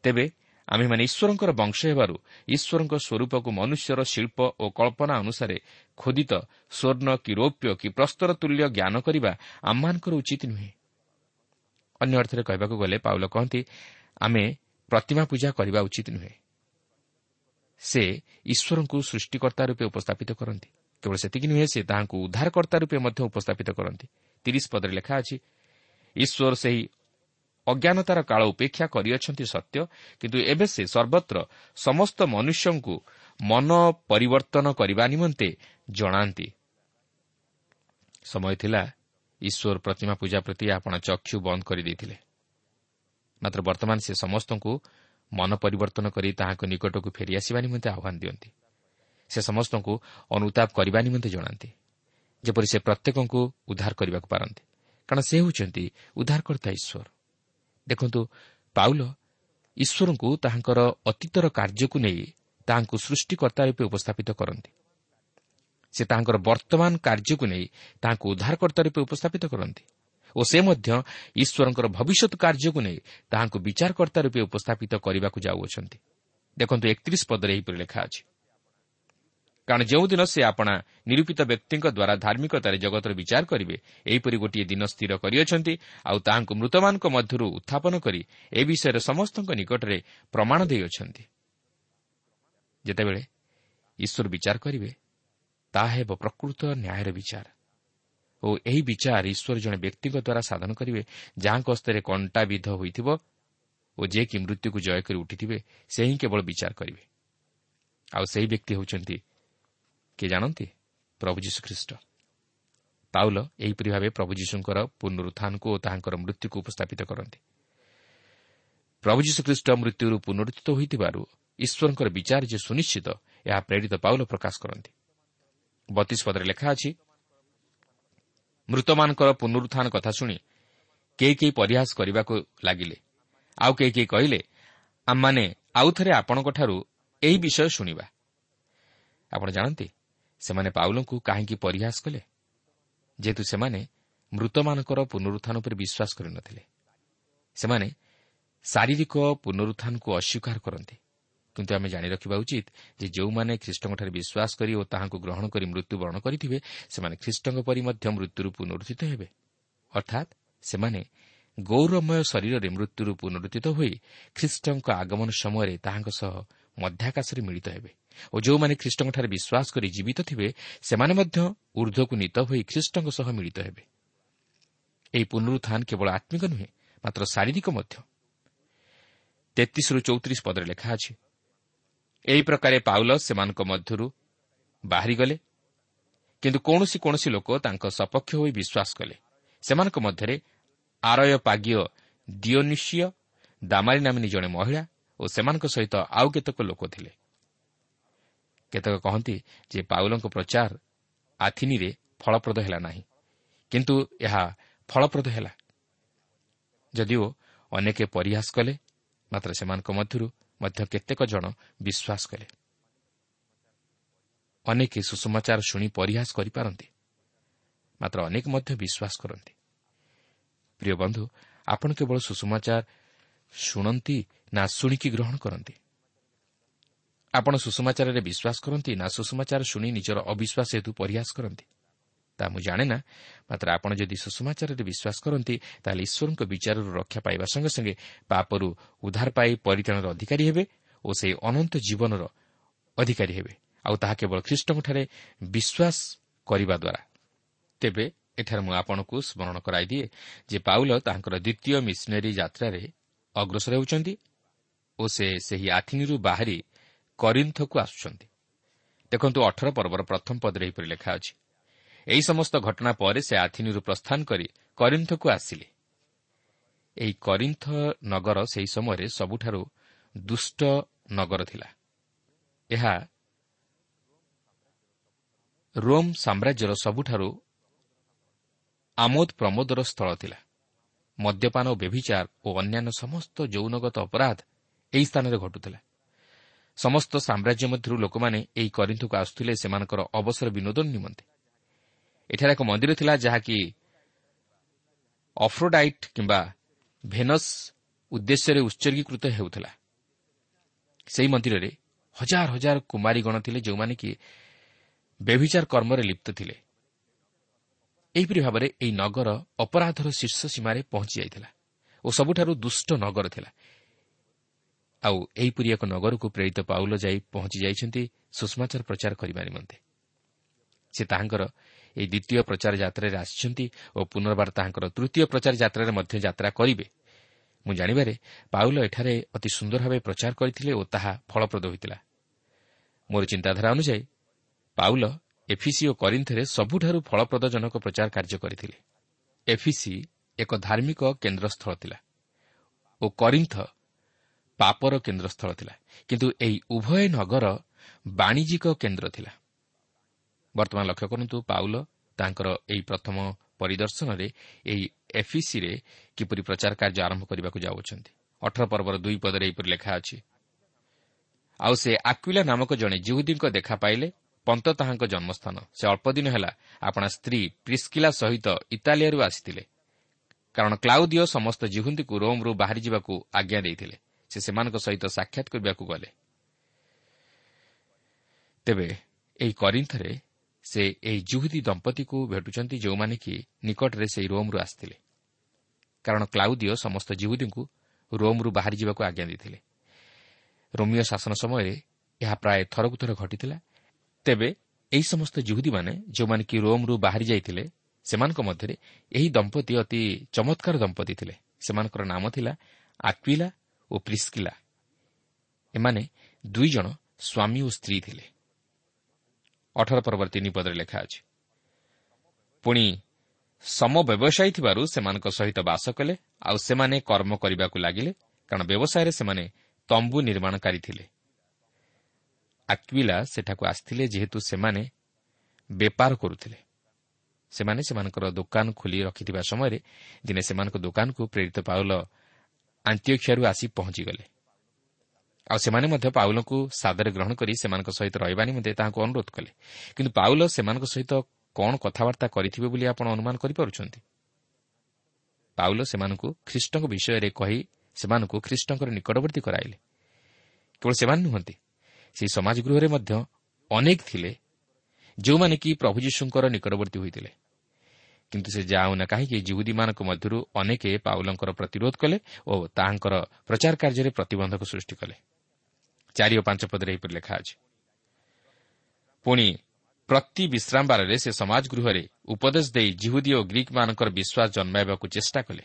ତେବେ ଆମ୍ଭେମାନେ ଈଶ୍ୱରଙ୍କର ବଂଶ ହେବାରୁ ଈଶ୍ୱରଙ୍କ ସ୍ୱରୂପକୁ ମନୁଷ୍ୟର ଶିଳ୍ପ ଓ କଳ୍ପନା ଅନୁସାରେ ଖୋଦିତ ସ୍ୱର୍ଣ୍ଣ କି ରୌପ୍ୟ କି ପ୍ରସ୍ତର ତୁଲ୍ୟ ଜ୍ଞାନ କରିବା ଆମମାନଙ୍କର ଉଚିତ ନୁହେଁ। ଅନ୍ୟ ଅର୍ଥରେ କହିବାକୁ ଗଲେ ପାଉଲ କହନ୍ତି ଆମେ ପ୍ରତିମା ପୂଜା କରିବା ଉଚିତ ନୁହେଁ। ସେ ଈଶ୍ୱରଙ୍କୁ ସୃଷ୍ଟିକର୍ତ୍ତା ରୂପେ ଉପସ୍ଥାପିତ କରନ୍ତି। କେବଳ ସେତିକି ନୁହେଁ ସେ ତାହାଙ୍କୁ ଉଦ୍ଧାରକର୍ତ୍ତା ରୂପେ ମଧ୍ୟ ଉପସ୍ଥାପିତ କରନ୍ତି। ତିରିଶ ପଦରେ ଲେଖା ଅଛି ଈଶ୍ୱର ସେହି ଅଜ୍ଞାନତାର କାଳ ଉପେକ୍ଷା କରିଅଛନ୍ତି ସତ୍ୟ କିନ୍ତୁ ଏବେ ସେ ସର୍ବତ୍ର ସମସ୍ତ ମନୁଷ୍ୟଙ୍କୁ ମନ ପରିବର୍ତ୍ତନ କରିବା ନିମନ୍ତେ ଜଣାନ୍ତି। ସମୟ ଥିଲା ଈଶ୍ୱର ପ୍ରତିମା ପୂଜା ପ୍ରତି ଆପଣ ଚକ୍ଷୁ ବନ୍ଦ କରିଦେଇଥିଲେ। ମାତ୍ର ବର୍ତ୍ତମାନ ସେ ସମସ୍ତଙ୍କୁ ମନ ପରିବର୍ତ୍ତନ କରି ତାହାଙ୍କ ନିକଟକୁ ଫେରିଆସିବା ନିମନ୍ତେ ଆହ୍ୱାନ ଦିଅନ୍ତି। ସେ ସମସ୍ତଙ୍କୁ ଅନୁତାପ କରିବା ନିମନ୍ତେ ଜଣାନ୍ତି ଯେପରି ସେ ପ୍ରତ୍ୟେକଙ୍କୁ ଉଦ୍ଧାର କରିବାକୁ ପାରନ୍ତି। କାରଣ ସେ ହେଉଛନ୍ତି ଉଦ୍ଧାରକର୍ତ୍ତା ଈଶ୍ୱର। ଦେଖନ୍ତୁ ପାଉଲ ଈଶ୍ୱରଙ୍କୁ ତାହାଙ୍କର ଅତୀତର କାର୍ଯ୍ୟକୁ ନେଇ ତାହାଙ୍କୁ ସୃଷ୍ଟିକର୍ତ୍ତା ରୂପେ ଉପସ୍ଥାପିତ କରନ୍ତି। ସେ ତାହାଙ୍କର ବର୍ତ୍ତମାନ କାର୍ଯ୍ୟକୁ ନେଇ ତାହାଙ୍କୁ ଉଦ୍ଧାରକର୍ତ୍ତା ରୂପେ ଉପସ୍ଥାପିତ କରନ୍ତି। ଓ ସେ ମଧ୍ୟ ଈଶ୍ୱରଙ୍କର ଭବିଷ୍ୟତ କାର୍ଯ୍ୟକୁ ନେଇ ତାହାଙ୍କୁ ବିଚାରକର୍ତ୍ତା ରୂପେ ଉପସ୍ଥାପିତ କରିବାକୁ ଯାଉଅଛନ୍ତି। ଦେଖନ୍ତୁ ଏକତିରିଶ ପଦରେ ଏହିପରି ଲେଖା ଅଛି। କାରଣ ଯେଉଁଦିନ ସେ ଆପଣା ନିରୂପିତ ବ୍ୟକ୍ତିଙ୍କ ଦ୍ୱାରା ଧାର୍ମିକତାରେ ଜଗତର ବିଚାର କରିବେ ଏହିପରି ଗୋଟିଏ ଦିନ ସ୍ଥିର କରିଅଛନ୍ତି ଆଉ ତାହାଙ୍କୁ ମୃତମାନଙ୍କ ମଧ୍ୟରୁ ଉତ୍ଥାପନ କରି ଏ ବିଷୟରେ ସମସ୍ତଙ୍କ ନିକଟରେ ପ୍ରମାଣ ଦେଇଅଛନ୍ତି। ଯେତେବେଳେ ଈଶ୍ୱର ବିଚାର କରିବେ ତାହା ହେବ ପ୍ରକୃତ ନ୍ୟାୟର ବିଚାର। ଓ ଏହି ବିଚାର ଈଶ୍ୱର ଜଣେ ବ୍ୟକ୍ତିଙ୍କ ଦ୍ୱାରା ସାଧନ କରିବେ ଯାହାଙ୍କ ହସ୍ତରେ କଣ୍ଟାବିଧ ହୋଇଥିବ ଓ ଯେ କି ମୃତ୍ୟୁକୁ ଜୟ କରି ଉଠିଥିବେ ସେ ହିଁ କେବଳ ବିଚାର କରିବେ। ଆଉ ସେହି ବ୍ୟକ୍ତି ହେଉଛନ୍ତି କିଏ ଜାଣନ୍ତି? ପ୍ରଭୁ ଯୀଶୁଖ୍ରୀଷ୍ଟ ପାଉଲ ଏହିପରି ଭାବେ ପ୍ରଭୁ ଯୀଶୁଙ୍କର ପୁନରୁତ୍ଥାନକୁ ଓ ତାହାଙ୍କର ମୃତ୍ୟୁକୁ ଉପସ୍ଥାପିତ କରନ୍ତି। ପ୍ରଭୁ ଯୀଶୁଖ୍ରୀଷ୍ଟ ମୃତ୍ୟୁରୁ ପୁନରୁତ୍ଥିତ ହୋଇଥିବାରୁ ଈଶ୍ୱରଙ୍କର ବିଚାର ଯେ ସୁନିଶ୍ଚିତ ଏହା ପ୍ରେରିତ ପାଉଲ ପ୍ରକାଶ କରନ୍ତି। ବତିଶ ପଦରେ ଲେଖା ଅଛି ମୃତମାନଙ୍କର ପୁନରୁତ୍ଥାନ କଥା ଶୁଣି କେହି କେହି ପରିହାସ କରିବାକୁ ଲାଗିଲେ। ଆଉ କେହି କେହି କହିଲେ ଆମମାନେ ଆଉଥରେ ଆପଣଙ୍କଠାରୁ ଏହି ବିଷୟ ଶୁଣିବା। ଆପଣ ଜାଣନ୍ତି ସେମାନେ ପାଉଲଙ୍କୁ କାହିଁକି ପରିହାସ କଲେ? ଯେହେତୁ ସେମାନେ ମୃତମାନଙ୍କର ପୁନରୁତ୍ଥାନ ଉପରେ ବିଶ୍ୱାସ କରିନଥିଲେ। ସେମାନେ ଶାରୀରିକ ପୁନରୁତ୍ଥାନକୁ ଅସ୍ୱୀକାର କରନ୍ତି। କିନ୍ତୁ ଆମେ ଜାଣି ରଖିବା ଉଚିତ ଯେ ଯେଉଁମାନେ ଖ୍ରୀଷ୍ଟଙ୍କଠାରେ ବିଶ୍ୱାସ କରି ଓ ତାହାଙ୍କୁ ଗ୍ରହଣ କରି ମୃତ୍ୟୁବରଣ କରିଥିବେ ସେମାନେ ଖ୍ରୀଷ୍ଟଙ୍କ ପରି ମଧ୍ୟ ମୃତ୍ୟୁରୁ ପୁନରୁଦ୍ଧିତ ହେବେ। ଅର୍ଥାତ୍ ସେମାନେ ଗୌରବମୟ ଶରୀରରେ ମୃତ୍ୟୁରୁ ପୁନରୁଦ୍ଧିତ ହୋଇ ଖ୍ରୀଷ୍ଟଙ୍କ ଆଗମନ ସମୟରେ ତାହାଙ୍କ ସହ ମଧ୍ୟାକାଶରେ ମିଳିତ ହେବେ ଓ ଯେଉଁମାନେ ଖ୍ରୀଷ୍ଟଙ୍କଠାରେ ବିଶ୍ୱାସ କରି ଜୀବିତ ଥିବେ ସେମାନେ ମଧ୍ୟ ଉର୍ଦ୍ଧ୍ୱକୁ ନୀତ ହୋଇ ଖ୍ରୀଷ୍ଟଙ୍କ ସହ ମିଳିତ ହେବେ। ଏହି ପୁନରୁତ୍ଥାନ କେବଳ ଆତ୍ମିକ ନୁହେଁ ମାତ୍ର ଶାରୀରିକ ମଧ୍ୟ। ତେତିଶରୁ ଚଉତିରିଶ ପଦରେ ଲେଖା ଅଛି ଏହି ପ୍ରକାରେ ପାଉଲ ସେମାନଙ୍କ ମଧ୍ୟରୁ ବାହାରିଗଲେ। କିନ୍ତୁ କୌଣସି କୌଣସି ଲୋକ ତାଙ୍କ ସପକ୍ଷ ହୋଇ ବିଶ୍ୱାସ କଲେ। ସେମାନଙ୍କ ମଧ୍ୟରେ ଆରୟ ପାଗୀୟ ଦିଓନିସିୟ ଦାମାରୀ ନାମିନୀ ଜଣେ ମହିଳା ଓ ସେମାନଙ୍କ ସହିତ ଆଉ କେତେକ ଲୋକ ଥିଲେ। କେତେକ କହନ୍ତି ଯେ ପାଉଲଙ୍କ ପ୍ରଚାର ଆଥିନିରେ ଫଳପ୍ରଦ ହେଲା ନାହିଁ। କିନ୍ତୁ ଏହା ଫଳପ୍ରଦ ହେଲା। ଯଦିଓ ଅନେକ ପରିହାସ କଲେ ମାତ୍ର ସେମାନଙ୍କ ମଧ୍ୟରୁ ମଧ୍ୟ କେତେକ ଜଣ ବିଶ୍ୱାସ କଲେ। ଅନେକ ସୁଷମାଚାର ଶୁଣି ପରିହାସ କରିପାରନ୍ତି ମାତ୍ର ଅନେକ ମଧ୍ୟ ବିଶ୍ୱାସ କରନ୍ତି। ପ୍ରିୟ ବନ୍ଧୁ ଆପଣ କେବଳ ସୁଷମାଚାର ଶୁଣନ୍ତି ନା ଶୁଣିକି ଗ୍ରହଣ କରନ୍ତି? ଆପଣ ସୁଷମାଚାରରେ ବିଶ୍ୱାସ କରନ୍ତି ନା ସୁଷମାଚାର ଶୁଣି ନିଜର ଅବିଶ୍ୱାସ ହେତୁ ପରିହାସ କରନ୍ତି? ତାହା ମୁଁ ଜାଣେ ନା। ମାତ୍ର ଆପଣ ଯଦି ସୁଷମାଚାରରେ ବିଶ୍ୱାସ କରନ୍ତି ତାହେଲେ ଈଶ୍ୱରଙ୍କ ବିଚାରରୁ ରକ୍ଷା ପାଇବା ସଙ୍ଗେ ସଙ୍ଗେ ପାପରୁ ଉଦ୍ଧାର ପାଇ ପରିତ୍ରାଣର ଅଧିକାରୀ ହେବେ ଓ ସେହି ଅନନ୍ତ ଜୀବନର ଅଧିକାରୀ ହେବେ। ଆଉ ତାହା କେବଳ ଖ୍ରୀଷ୍ଟଙ୍କଠାରେ ବିଶ୍ୱାସ କରିବା ଦ୍ୱାରା ତେବେ ଏଠାରେ ମୁଁ ଆପଣଙ୍କୁ ସ୍ମରଣ କରାଇଦିଏ ଯେ ପାଉଲ ତାଙ୍କର ଦ୍ୱିତୀୟ ମିଶନାରୀ ଯାତ୍ରାରେ ଅଗ୍ରସର ହେଉଛନ୍ତି ଓ ସେ ସେହି ଆଥିନିରୁ ବାହାରି କରିନ୍ଥକୁ ଆସୁଛନ୍ତି। ଦେଖନ୍ତୁ ଅଠର ପର୍ବର ପ୍ରଥମ ପଦରେ ଏହିପରି ଲେଖା ଅଛି। ଏହି ସମସ୍ତ ଘଟଣା ପରେ ସେ ଆଥିନିରୁ ପ୍ରସ୍ଥାନ କରି କରିନ୍ଥକୁ ଆସିଲେ। ଏହି କରିନ୍ଥ ନଗର ସେହି ସମୟରେ ସବୁଠାରୁ ଦୁଷ୍ଟ ନଗର ଥିଲା। ଏହା ରୋମ୍ ସାମ୍ରାଜ୍ୟର ସବୁଠାରୁ ଆମୋଦ ପ୍ରମୋଦର ସ୍ଥଳ ଥିଲା। ମଦ୍ୟପାନ ଓ ବ୍ୟଭିଚାର ଓ ଅନ୍ୟାନ୍ୟ ସମସ୍ତ ଯୌନଗତ ଅପରାଧ ଏହି ସ୍ଥାନରେ ଘଟୁଥିଲା। ସମସ୍ତ ସାମ୍ରାଜ୍ୟ ମଧ୍ୟରୁ ଲୋକମାନେ ଏହି କରିନ୍ଥକୁ ଆସୁଥିଲେ ସେମାନଙ୍କର ଅବସର ବିନୋଦ ନିମନ୍ତେ। ଏଠାରେ ଏକ ମନ୍ଦିର ଥିଲା ଯାହାକି ଅଫ୍ରୋଡାଇଟ୍ କିମ୍ବା ଭେନସ୍ ଉଦ୍ଦେଶ୍ୟରେ ଉତ୍ସର୍ଗୀକୃତ ହେଉଥିଲା। ସେହି ମନ୍ଦିରରେ ହଜାର ହଜାର କୁମାରୀଗଣ ଥିଲେ ଯେଉଁମାନେ କି ବ୍ୟଭିଚାର କର୍ମରେ ଲିପ୍ତ ଥିଲେ। ଏହିପରି ଭାବରେ ଏହି ନଗର ଅପରାଧର ଶୀର୍ଷ ସୀମାରେ ପହଞ୍ଚି ଯାଇଥିଲା ଓ ସବୁଠାରୁ ଦୁଷ୍ଟ ନଗର ଥିଲା। ଆଉ ଏହିପରି ଏକ ନଗରକୁ ପ୍ରେରିତ ପାଉଲ ଯାଇ ପହଞ୍ଚି ଯାଇଛନ୍ତି ସୁଷମାଚାର ପ୍ରଚାର କରିବା ନିମନ୍ତେ। ସେ ତାହାଙ୍କର ଏହି ଦ୍ୱିତୀୟ ପ୍ରଚାର ଯାତ୍ରାରେ ଆସିଛନ୍ତି ଓ ପୁନର୍ବାର ତାହାଙ୍କର ତୃତୀୟ ପ୍ରଚାର ଯାତ୍ରାରେ ମଧ୍ୟ ଯାତ୍ରା କରିବେ। ମୁଁ ଜାଣିବାରେ ପାଉଲ ଏଠାରେ ଅତି ସୁନ୍ଦର ଭାବେ ପ୍ରଚାର କରିଥିଲେ ଓ ତାହା ଫଳପ୍ରଦ ହୋଇଥିଲା। ମୋର ଚିନ୍ତାଧାରା ଅନୁଯାୟୀ ପାଉଲ ଏଫିସି ଓ କରିନ୍ଥରେ ସବୁଠାରୁ ଫଳପ୍ରଦଜନକ ପ୍ରଚାର କାର୍ଯ୍ୟ କରିଥିଲେ। ଏଫିସି ଏକ ଧାର୍ମିକ କେନ୍ଦ୍ରସ୍ଥଳ ଥିଲା ଓ କରିନ୍ଥ ପାପର କେନ୍ଦ୍ରସ୍ଥଳ ଥିଲା। କିନ୍ତୁ ଏହି ଉଭୟ ନଗର ବାଣିଜ୍ୟିକ କେନ୍ଦ୍ର ଥିଲା। ବର୍ତ୍ତମାନ ଲକ୍ଷ୍ୟ କରନ୍ତୁ ପାଉଲ ତାଙ୍କର ଏହି ପ୍ରଥମ ପରିଦର୍ଶନରେ ଏହି ଏଫିସିରେ କିପରି ପ୍ରଚାର କାର୍ଯ୍ୟ ଆରମ୍ଭ କରିବାକୁ ଯାଉଅଛନ୍ତି। ଅଠର ପର୍ବର ଦୁଇ ପଦରେ ଏହିପରି ଲେଖା ଅଛି ଆଉ ସେ ଆକ୍ୱିଲା ନାମକ ଜଣେ ଜିହୁଦୀଙ୍କ ଦେଖା ପାଇଲେ ପନ୍ତ ତାହାଙ୍କ ଜନ୍ମସ୍ଥାନ। ସେ ଅଳ୍ପଦିନ ହେଲା ଆପଣା ସ୍ତ୍ରୀ ପ୍ରିସ୍କିଲା ସହିତ ଇତାଲିଆରୁ ଆସିଥିଲେ। କାରଣ କ୍ଲାଉଦିଓ ସମସ୍ତ ଜିହୁନ୍ଦୀକୁ ରୋମ୍ରୁ ବାହାରିଯିବାକୁ ଆଜ୍ଞା ଦେଇଥିଲେ। ସେ ସେମାନଙ୍କ ସହିତ ସାକ୍ଷାତ କରିବାକୁ ଗଲେ। ତେବେ ଏହି କରିନ୍ଥରେ ସେ ଏହି ଜୁହୁଦୀ ଦମ୍ପତିକୁ ଭେଟୁଛନ୍ତି ଯେଉଁମାନେ କି ନିକଟରେ ସେହି ରୋମ୍ରୁ ଆସିଥିଲେ। କାରଣ କ୍ଲାଉଦିଓ ସମସ୍ତ ଜିହୁଦୀଙ୍କୁ ରୋମ୍ରୁ ବାହାରିଯିବାକୁ ଆଜ୍ଞା ଦେଇଥିଲେ। ରୋମିଓ ଶାସନ ସମୟରେ ଏହା ପ୍ରାୟ ଥରକୁ ଥର ଘଟିଥିଲା। ତେବେ ଏହି ସମସ୍ତ ଜୁହୁଦୀମାନେ ଯେଉଁମାନେ କି ରୋମ୍ରୁ ବାହାରି ଯାଇଥିଲେ ସେମାନଙ୍କ ମଧ୍ୟରେ ଏହି ଦମ୍ପତି ଅତି ଚମତ୍କାର ଦମ୍ପତି ଥିଲେ। ସେମାନଙ୍କର ନାମ ଥିଲା ଆକ୍ୱିଲା ଓ ପ୍ରିସ୍କିଲା। ଏମାନେ ଦୁଇ ଜଣ ସ୍ୱାମୀ ଓ ସ୍ତ୍ରୀ ଥିଲେ। ଅଠର ପର୍ବ ତିନି ପଦରେ ଲେଖା ଅଛି। ପୁଣି ସମବ୍ୟବସାୟୀ ଥିବାରୁ ସେମାନଙ୍କ ସହିତ ବାସ କଲେ ଆଉ ସେମାନେ କର୍ମ କରିବାକୁ ଲାଗିଲେ କାରଣ ବ୍ୟବସାୟରେ ସେମାନେ ତମ୍ବୁ ନିର୍ମାଣକାରୀ ଥିଲେ। ଆକ୍ୱିଲା ସେଠାକୁ ଆସିଥିଲେ ଯେହେତୁ ସେମାନେ ବେପାର କରୁଥିଲେ। ସେମାନେ ସେମାନଙ୍କର ଦୋକାନ ଖୋଲି ରଖିଥିବା ସମୟରେ ଦିନେ ସେମାନଙ୍କ ଦୋକାନକୁ ପ୍ରେରିତ ପାଉଲ ଆନ୍ତ୍ୟକ୍ଷାରୁ ଆସି ପହଞ୍ଚିଗଲେ। ଆଉ ସେମାନେ ମଧ୍ୟ ପାଉଲଙ୍କୁ ସାଦରେ ଗ୍ରହଣ କରି ସେମାନଙ୍କ ସହିତ ରହିବା ନିମନ୍ତେ ତାହାକୁ ଅନୁରୋଧ କଲେ। କିନ୍ତୁ ପାଉଲ ସେମାନଙ୍କ ସହିତ କ'ଣ କଥାବାର୍ତ୍ତା କରିଥିବେ ବୋଲି ଆପଣ ଅନୁମାନ କରିପାରୁଛନ୍ତି? ପାଉଲ ସେମାନଙ୍କୁ ଖ୍ରୀଷ୍ଟଙ୍କ ବିଷୟରେ କହି ସେମାନଙ୍କୁ ଖ୍ରୀଷ୍ଟଙ୍କର ନିକଟବର୍ତ୍ତୀ କରାଇଲେ। କେବଳ ସେମାନେ ନୁହନ୍ତି ସେହି ସମାଜ ଗୃହରେ ମଧ୍ୟ ଅନେକ ଥିଲେ ଯେଉଁମାନେ କି ପ୍ରଭୁ ଯୀଶୁଙ୍କର ନିକଟବର୍ତ୍ତୀ ହୋଇଥିଲେ। କିନ୍ତୁ ସେ ଯାଉନା କାହିଁକି ଜିହୁଦୀମାନଙ୍କ ମଧ୍ୟରୁ ଅନେକ ପାଉଲଙ୍କର ପ୍ରତିରୋଧ କଲେ ଓ ତାହାଙ୍କର ପ୍ରଚାର କାର୍ଯ୍ୟରେ ପ୍ରତିବନ୍ଧକ ସୃଷ୍ଟି କଲେ। ଚାରି ଓ ପାଞ୍ଚ ପଦରେ ଏହିପରି ଲେଖା ଅଛି। ପୁଣି ପ୍ରତି ବିଶ୍ରାମ ବାରରେ ସେ ସମାଜ ଗୃହରେ ଉପଦେଶ ଦେଇ ଜିହୁଦୀ ଓ ଗ୍ରୀକ୍ମାନଙ୍କର ବିଶ୍ୱାସ ଜନ୍ମାଇବାକୁ ଚେଷ୍ଟା କଲେ।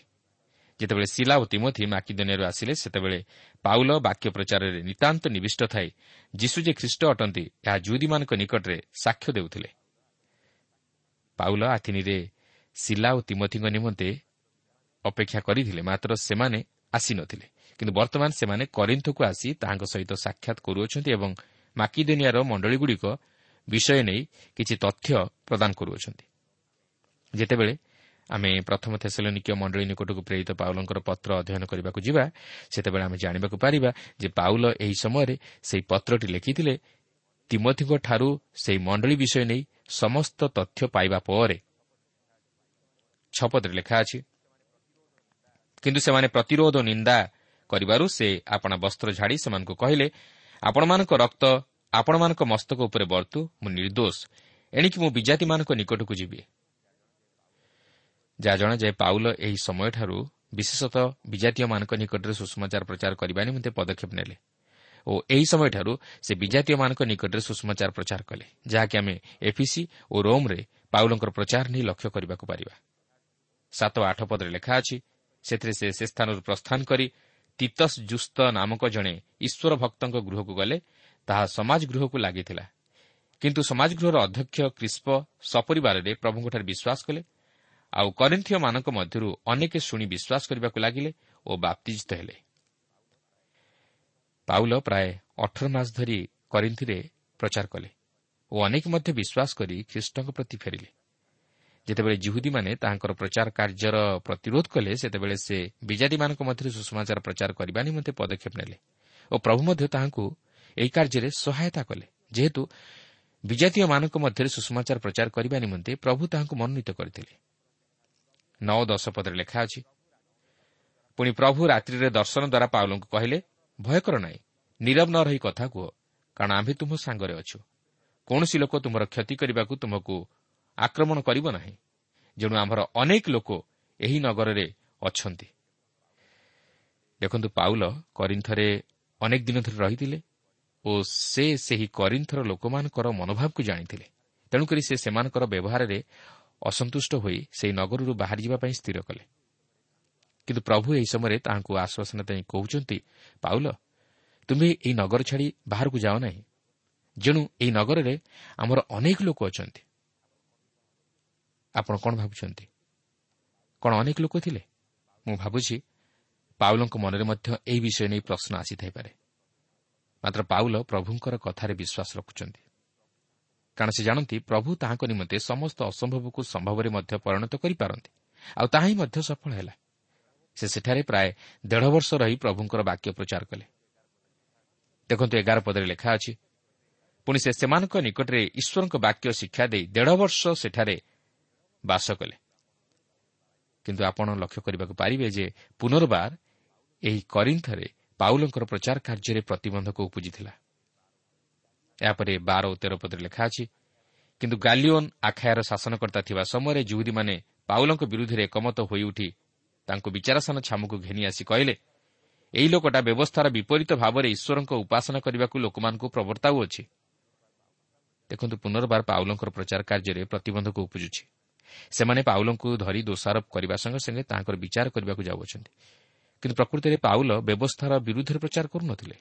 ଯେତେବେଳେ ଶିଲା ଓ ତିମୋଥି ମାକିଦନିଆରୁ ଆସିଲେ ସେତେବେଳେ ପାଉଲ ବାକ୍ୟ ପ୍ରଚାରରେ ନିତାନ୍ତ ନିବିଷ୍ଟ ଥାଇ ଯୀଶୁ ଯେ ଖ୍ରୀଷ୍ଟ ଅଟନ୍ତି ଏହା ଜୁଦୀମାନଙ୍କ ନିକଟରେ ସାକ୍ଷ୍ୟ ଦେଉଥିଲେ। ପାଉଲ ଆଥିନିରେ ଶିଲା ଓ ତିମୋଥିଙ୍କ ନିମନ୍ତେ ଅପେକ୍ଷା କରିଥିଲେ ମାତ୍ର ସେମାନେ ଆସିନଥିଲେ କିନ୍ତୁ ବର୍ତ୍ତମାନ ସେମାନେ କରିନ୍ଥକୁ ଆସି ତାହାଙ୍କ ସହିତ ସାକ୍ଷାତ କରୁଅଛନ୍ତି ଏବଂ ମାକିଦେନିଆର ମଣ୍ଡଳୀଗୁଡ଼ିକ ବିଷୟ ନେଇ କିଛି ତଥ୍ୟ ପ୍ରଦାନ କରୁଅଛନ୍ତି। ଯେତେବେଳେ ଆମେ ପ୍ରଥମ ଥେସଲନିକୀୟ ମଣ୍ଡଳୀ ନିକଟକୁ ପ୍ରେରିତ ପାଉଲଙ୍କର ପତ୍ର ଅଧ୍ୟୟନ କରିବାକୁ ଯିବା ସେତେବେଳେ ଆମେ ଜାଣିବାକୁ ପାରିବା ଯେ ପାଉଲ ଏହି ସମୟରେ ସେହି ପତ୍ରଟି ଲେଖିଥିଲେ ତିମଥିଙ୍କଠାରୁ ସେହି ମଣ୍ଡଳୀ ବିଷୟ ନେଇ ସମସ୍ତ ତଥ୍ୟ ପାଇବା ପରେ। ଛପଦରେ ଲେଖା ଅଛି କିନ୍ତୁ ସେମାନେ ପ୍ରତିରୋଧ ନିନ୍ଦା କରିବାରୁ ସେ ଆପଣା ବସ୍ତ୍ର ଝାଡ଼ି ସେମାନଙ୍କୁ କହିଲେ ଆପଣମାନଙ୍କ ରକ୍ତ ଆପଣମାନଙ୍କ ମସ୍ତକ ଉପରେ ବର୍ତ୍ତୁ ମୁଁ ନିର୍ଦ୍ଦୋଷ। ଏଣିକି ମୁଁ ବିଜାତିମାନଙ୍କ ନିକଟକୁ ଯିବି। ଯାହା ଜଣାଯାଏ ପାଉଲ ଏହି ସମୟଠାରୁ ବିଶେଷତଃ ବିଜାତୀୟମାନଙ୍କ ନିକଟରେ ସୁଷମାଚାର ପ୍ରଚାର କରିବା ନିମନ୍ତେ ପଦକ୍ଷେପ ନେଲେ ଓ ଏହି ସମୟଠାରୁ ସେ ବିଜାତୀୟମାନଙ୍କ ନିକଟରେ ସୁଷମାଚାର ପ୍ରଚାର କଲେ ଯାହାକି ଆମେ ଏଫିସି ଓ ରୋମ୍ରେ ପାଉଲଙ୍କର ପ୍ରଚାର ନେଇ ଲକ୍ଷ୍ୟ କରିବାକୁ ପାରିବା। ସାତ ଆଠ ପଦରେ ଲେଖା ଅଛି ସେଥିରେ ସେ ସେ ସ୍ଥାନରୁ ପ୍ରସ୍ଥାନ କରି ତିତସ୍ ଜୁସ୍ତ ନାମକ ଜଣେ ଈଶ୍ୱର ଭକ୍ତଙ୍କ ଗୃହକୁ ଗଲେ ତାହା ସମାଜ ଗୃହକୁ ଲାଗିଥିଲା। କିନ୍ତୁ ସମାଜ ଗୃହର ଅଧ୍ୟକ୍ଷ କ୍ରିସ୍ପ ସପରିବାରରେ ପ୍ରଭୁଙ୍କଠାରେ ବିଶ୍ୱାସ କଲେ ଆଉ କରିନ୍ଥିୟମାନଙ୍କ ମଧ୍ୟରୁ ଅନେକ ଶୁଣି ବିଶ୍ୱାସ କରିବାକୁ ଲାଗିଲେ ଓ ବାପ୍ତିଜିତ ହେଲେ। ପାଉଲ ପ୍ରାୟ ଅଠର ମାସ ଧରି କରିନ୍ଥିରେ ପ୍ରଚାର କଲେ ଓ ଅନେକ ମଧ୍ୟ ବିଶ୍ୱାସ କରି ଖ୍ରୀଷ୍ଟଙ୍କ ପ୍ରତି ଫେରିଲେ। ଯେତେବେଳେ ଜିହୁଦୀମାନେ ତାହାଙ୍କର ପ୍ରଚାର କାର୍ଯ୍ୟର ପ୍ରତିରୋଧ କଲେ ସେତେବେଳେ ସେ ବିଜାତିମାନଙ୍କ ମଧ୍ୟରେ ସୁଷମାଚାର ପ୍ରଚାର କରିବା ନିମନ୍ତେ ପଦକ୍ଷେପ ନେଲେ ଓ ପ୍ରଭୁ ମଧ୍ୟ ତାହାଙ୍କୁ ଏହି କାର୍ଯ୍ୟରେ ସହାୟତା କଲେ। ଯେହେତୁ ବିଜାତୀୟମାନଙ୍କ ମଧ୍ୟରେ ସୁଷମାଚାର ପ୍ରଚାର କରିବା ନିମନ୍ତେ ପ୍ରଭୁ ତାହାଙ୍କୁ ମନୋନୀତ କରିଥିଲେ। ନଅ ଦଶ ପଦରେ ଲେଖା ଅଛି ପୁଣି ପ୍ରଭୁ ରାତ୍ରିରେ ଦର୍ଶନ ଦ୍ୱାରା ପାଉଲଙ୍କୁ କହିଲେ ଭୟ କର ନାହିଁ ନିରବ ନ ରହି କଥା କୁହ କାରଣ ଆମ୍ଭେ ତୁମ ସାଙ୍ଗରେ ଅଛୁ। କୌଣସି ଲୋକ ତୁମର କ୍ଷତି କରିବାକୁ ତୁମକୁ ଆକ୍ରମଣ କରିବ ନାହିଁ। ଯେଣୁ ଆମର ଅନେକ ଲୋକ ଏହି ନଗରରେ ଅଛନ୍ତି। ଦେଖନ୍ତୁ ପାଉଲ କରିନ୍ଥରେ ଅନେକ ଦିନ ଧରି ରହିଥିଲେ ଓ ସେ ସେହି କରିନ୍ଥର ଲୋକମାନଙ୍କର ମନୋଭାବକୁ ଜାଣିଥିଲେ। ତେଣୁକରି ସେ ସେମାନଙ୍କର ବ୍ୟବହାରରେ ଅସନ୍ତୁଷ୍ଟ ହୋଇ ସେହି ନଗରରୁ ବାହାରିଯିବା ପାଇଁ ସ୍ଥିର କଲେ। କିନ୍ତୁ ପ୍ରଭୁ ଏହି ସମୟରେ ତାହାଙ୍କୁ ଆଶ୍ୱାସନା ଦେଇ କହୁଛନ୍ତି ପାଉଲ ତୁମେ ଏହି ନଗର ଛାଡ଼ି ବାହାରକୁ ଯାଅ ନାହିଁ। ଯେଣୁ ଏହି ନଗରରେ ଆମର ଅନେକ ଲୋକ ଅଛନ୍ତି। ଆପଣ କ'ଣ ଭାବୁଛନ୍ତି? କ'ଣ ଅନେକ ଲୋକ ଥିଲେ? ମୁଁ ଭାବୁଛି ପାଉଲଙ୍କ ମନରେ ମଧ୍ୟ ଏହି ବିଷୟ ନେଇ ପ୍ରଶ୍ନ ଆସିଥାଇପାରେ। ମାତ୍ର ପାଉଲ ପ୍ରଭୁଙ୍କର କଥାରେ ବିଶ୍ୱାସ ରଖୁଛନ୍ତି। କାରଣ ସେ ଜାଣନ୍ତି ପ୍ରଭୁ ତାହାଙ୍କ ନିମନ୍ତେ ସମସ୍ତ ଅସମ୍ଭବକୁ ସମ୍ଭବରେ ମଧ୍ୟ ପରିଣତ କରିପାରନ୍ତି। ଆଉ ତାହା ହିଁ ମଧ୍ୟ ସଫଳ ହେଲା। ସେ ସେଠାରେ ପ୍ରାୟ ଦେଢ଼ ବର୍ଷ ରହି ପ୍ରଭୁଙ୍କର ବାକ୍ୟ ପ୍ରଚାର କଲେ। ଦେଖନ୍ତୁ ଏଗାର ପଦରେ ଲେଖା ଅଛି ପୁଣି ସେ ସେମାନଙ୍କ ନିକଟରେ ଈଶ୍ୱରଙ୍କ ବାକ୍ୟ ଶିକ୍ଷା ଦେଇ ଦେଢ଼ ବର୍ଷ ସେଠାରେ ବାସ କଲେ। କିନ୍ତୁ ଆପଣ ଲକ୍ଷ୍ୟ କରିବାକୁ ପାରିବେ ଯେ ପୁନର୍ବାର ଏହି କରିନ୍ଥରେ ପାଉଲଙ୍କର ପ୍ରଚାର କାର୍ଯ୍ୟରେ ପ୍ରତିବନ୍ଧକ ଉପୁଜିଥିଲା। ଏହାପରେ ବାର ଓ ତେର ପଦରେ ଲେଖା ଅଛି କିନ୍ତୁ ଗାଲିଓନ୍ ଆଖାୟାର ଶାସନକର୍ତ୍ତା ଥିବା ସମୟରେ ଜୁହୁଦୀମାନେ ପାଉଲଙ୍କ ବିରୁଦ୍ଧରେ ଏକମତ ହୋଇଉଠି ତାଙ୍କୁ ବିଚାରସାନ ଛାମୁକୁ ଘେନି ଆସି କହିଲେ ଏହି ଲୋକଟା ବ୍ୟବସ୍ଥାର ବିପରୀତ ଭାବରେ ଈଶ୍ୱରଙ୍କ ଉପାସନା କରିବାକୁ ଲୋକମାନଙ୍କୁ ପ୍ରବର୍ତ୍ତାଉଅଛି। ଦେଖନ୍ତୁ ପୁନର୍ବାର ପାଉଲଙ୍କର ପ୍ରଚାର କାର୍ଯ୍ୟରେ ପ୍ରତିବନ୍ଧକ ଉପୁଜୁଛି। ସେମାନେ ପାଉଲଙ୍କୁ ଧରି ଦୋଷାରୋପ କରିବା ସଙ୍ଗେ ସଙ୍ଗେ ତାଙ୍କର ବିଚାର କରିବାକୁ ଯାଉଅଛନ୍ତି। କିନ୍ତୁ ପ୍ରକୃତିରେ ପାଉଲ ବ୍ୟବସ୍ଥାର ବିରୁଦ୍ଧରେ ପ୍ରଚାର କରୁନଥିଲେ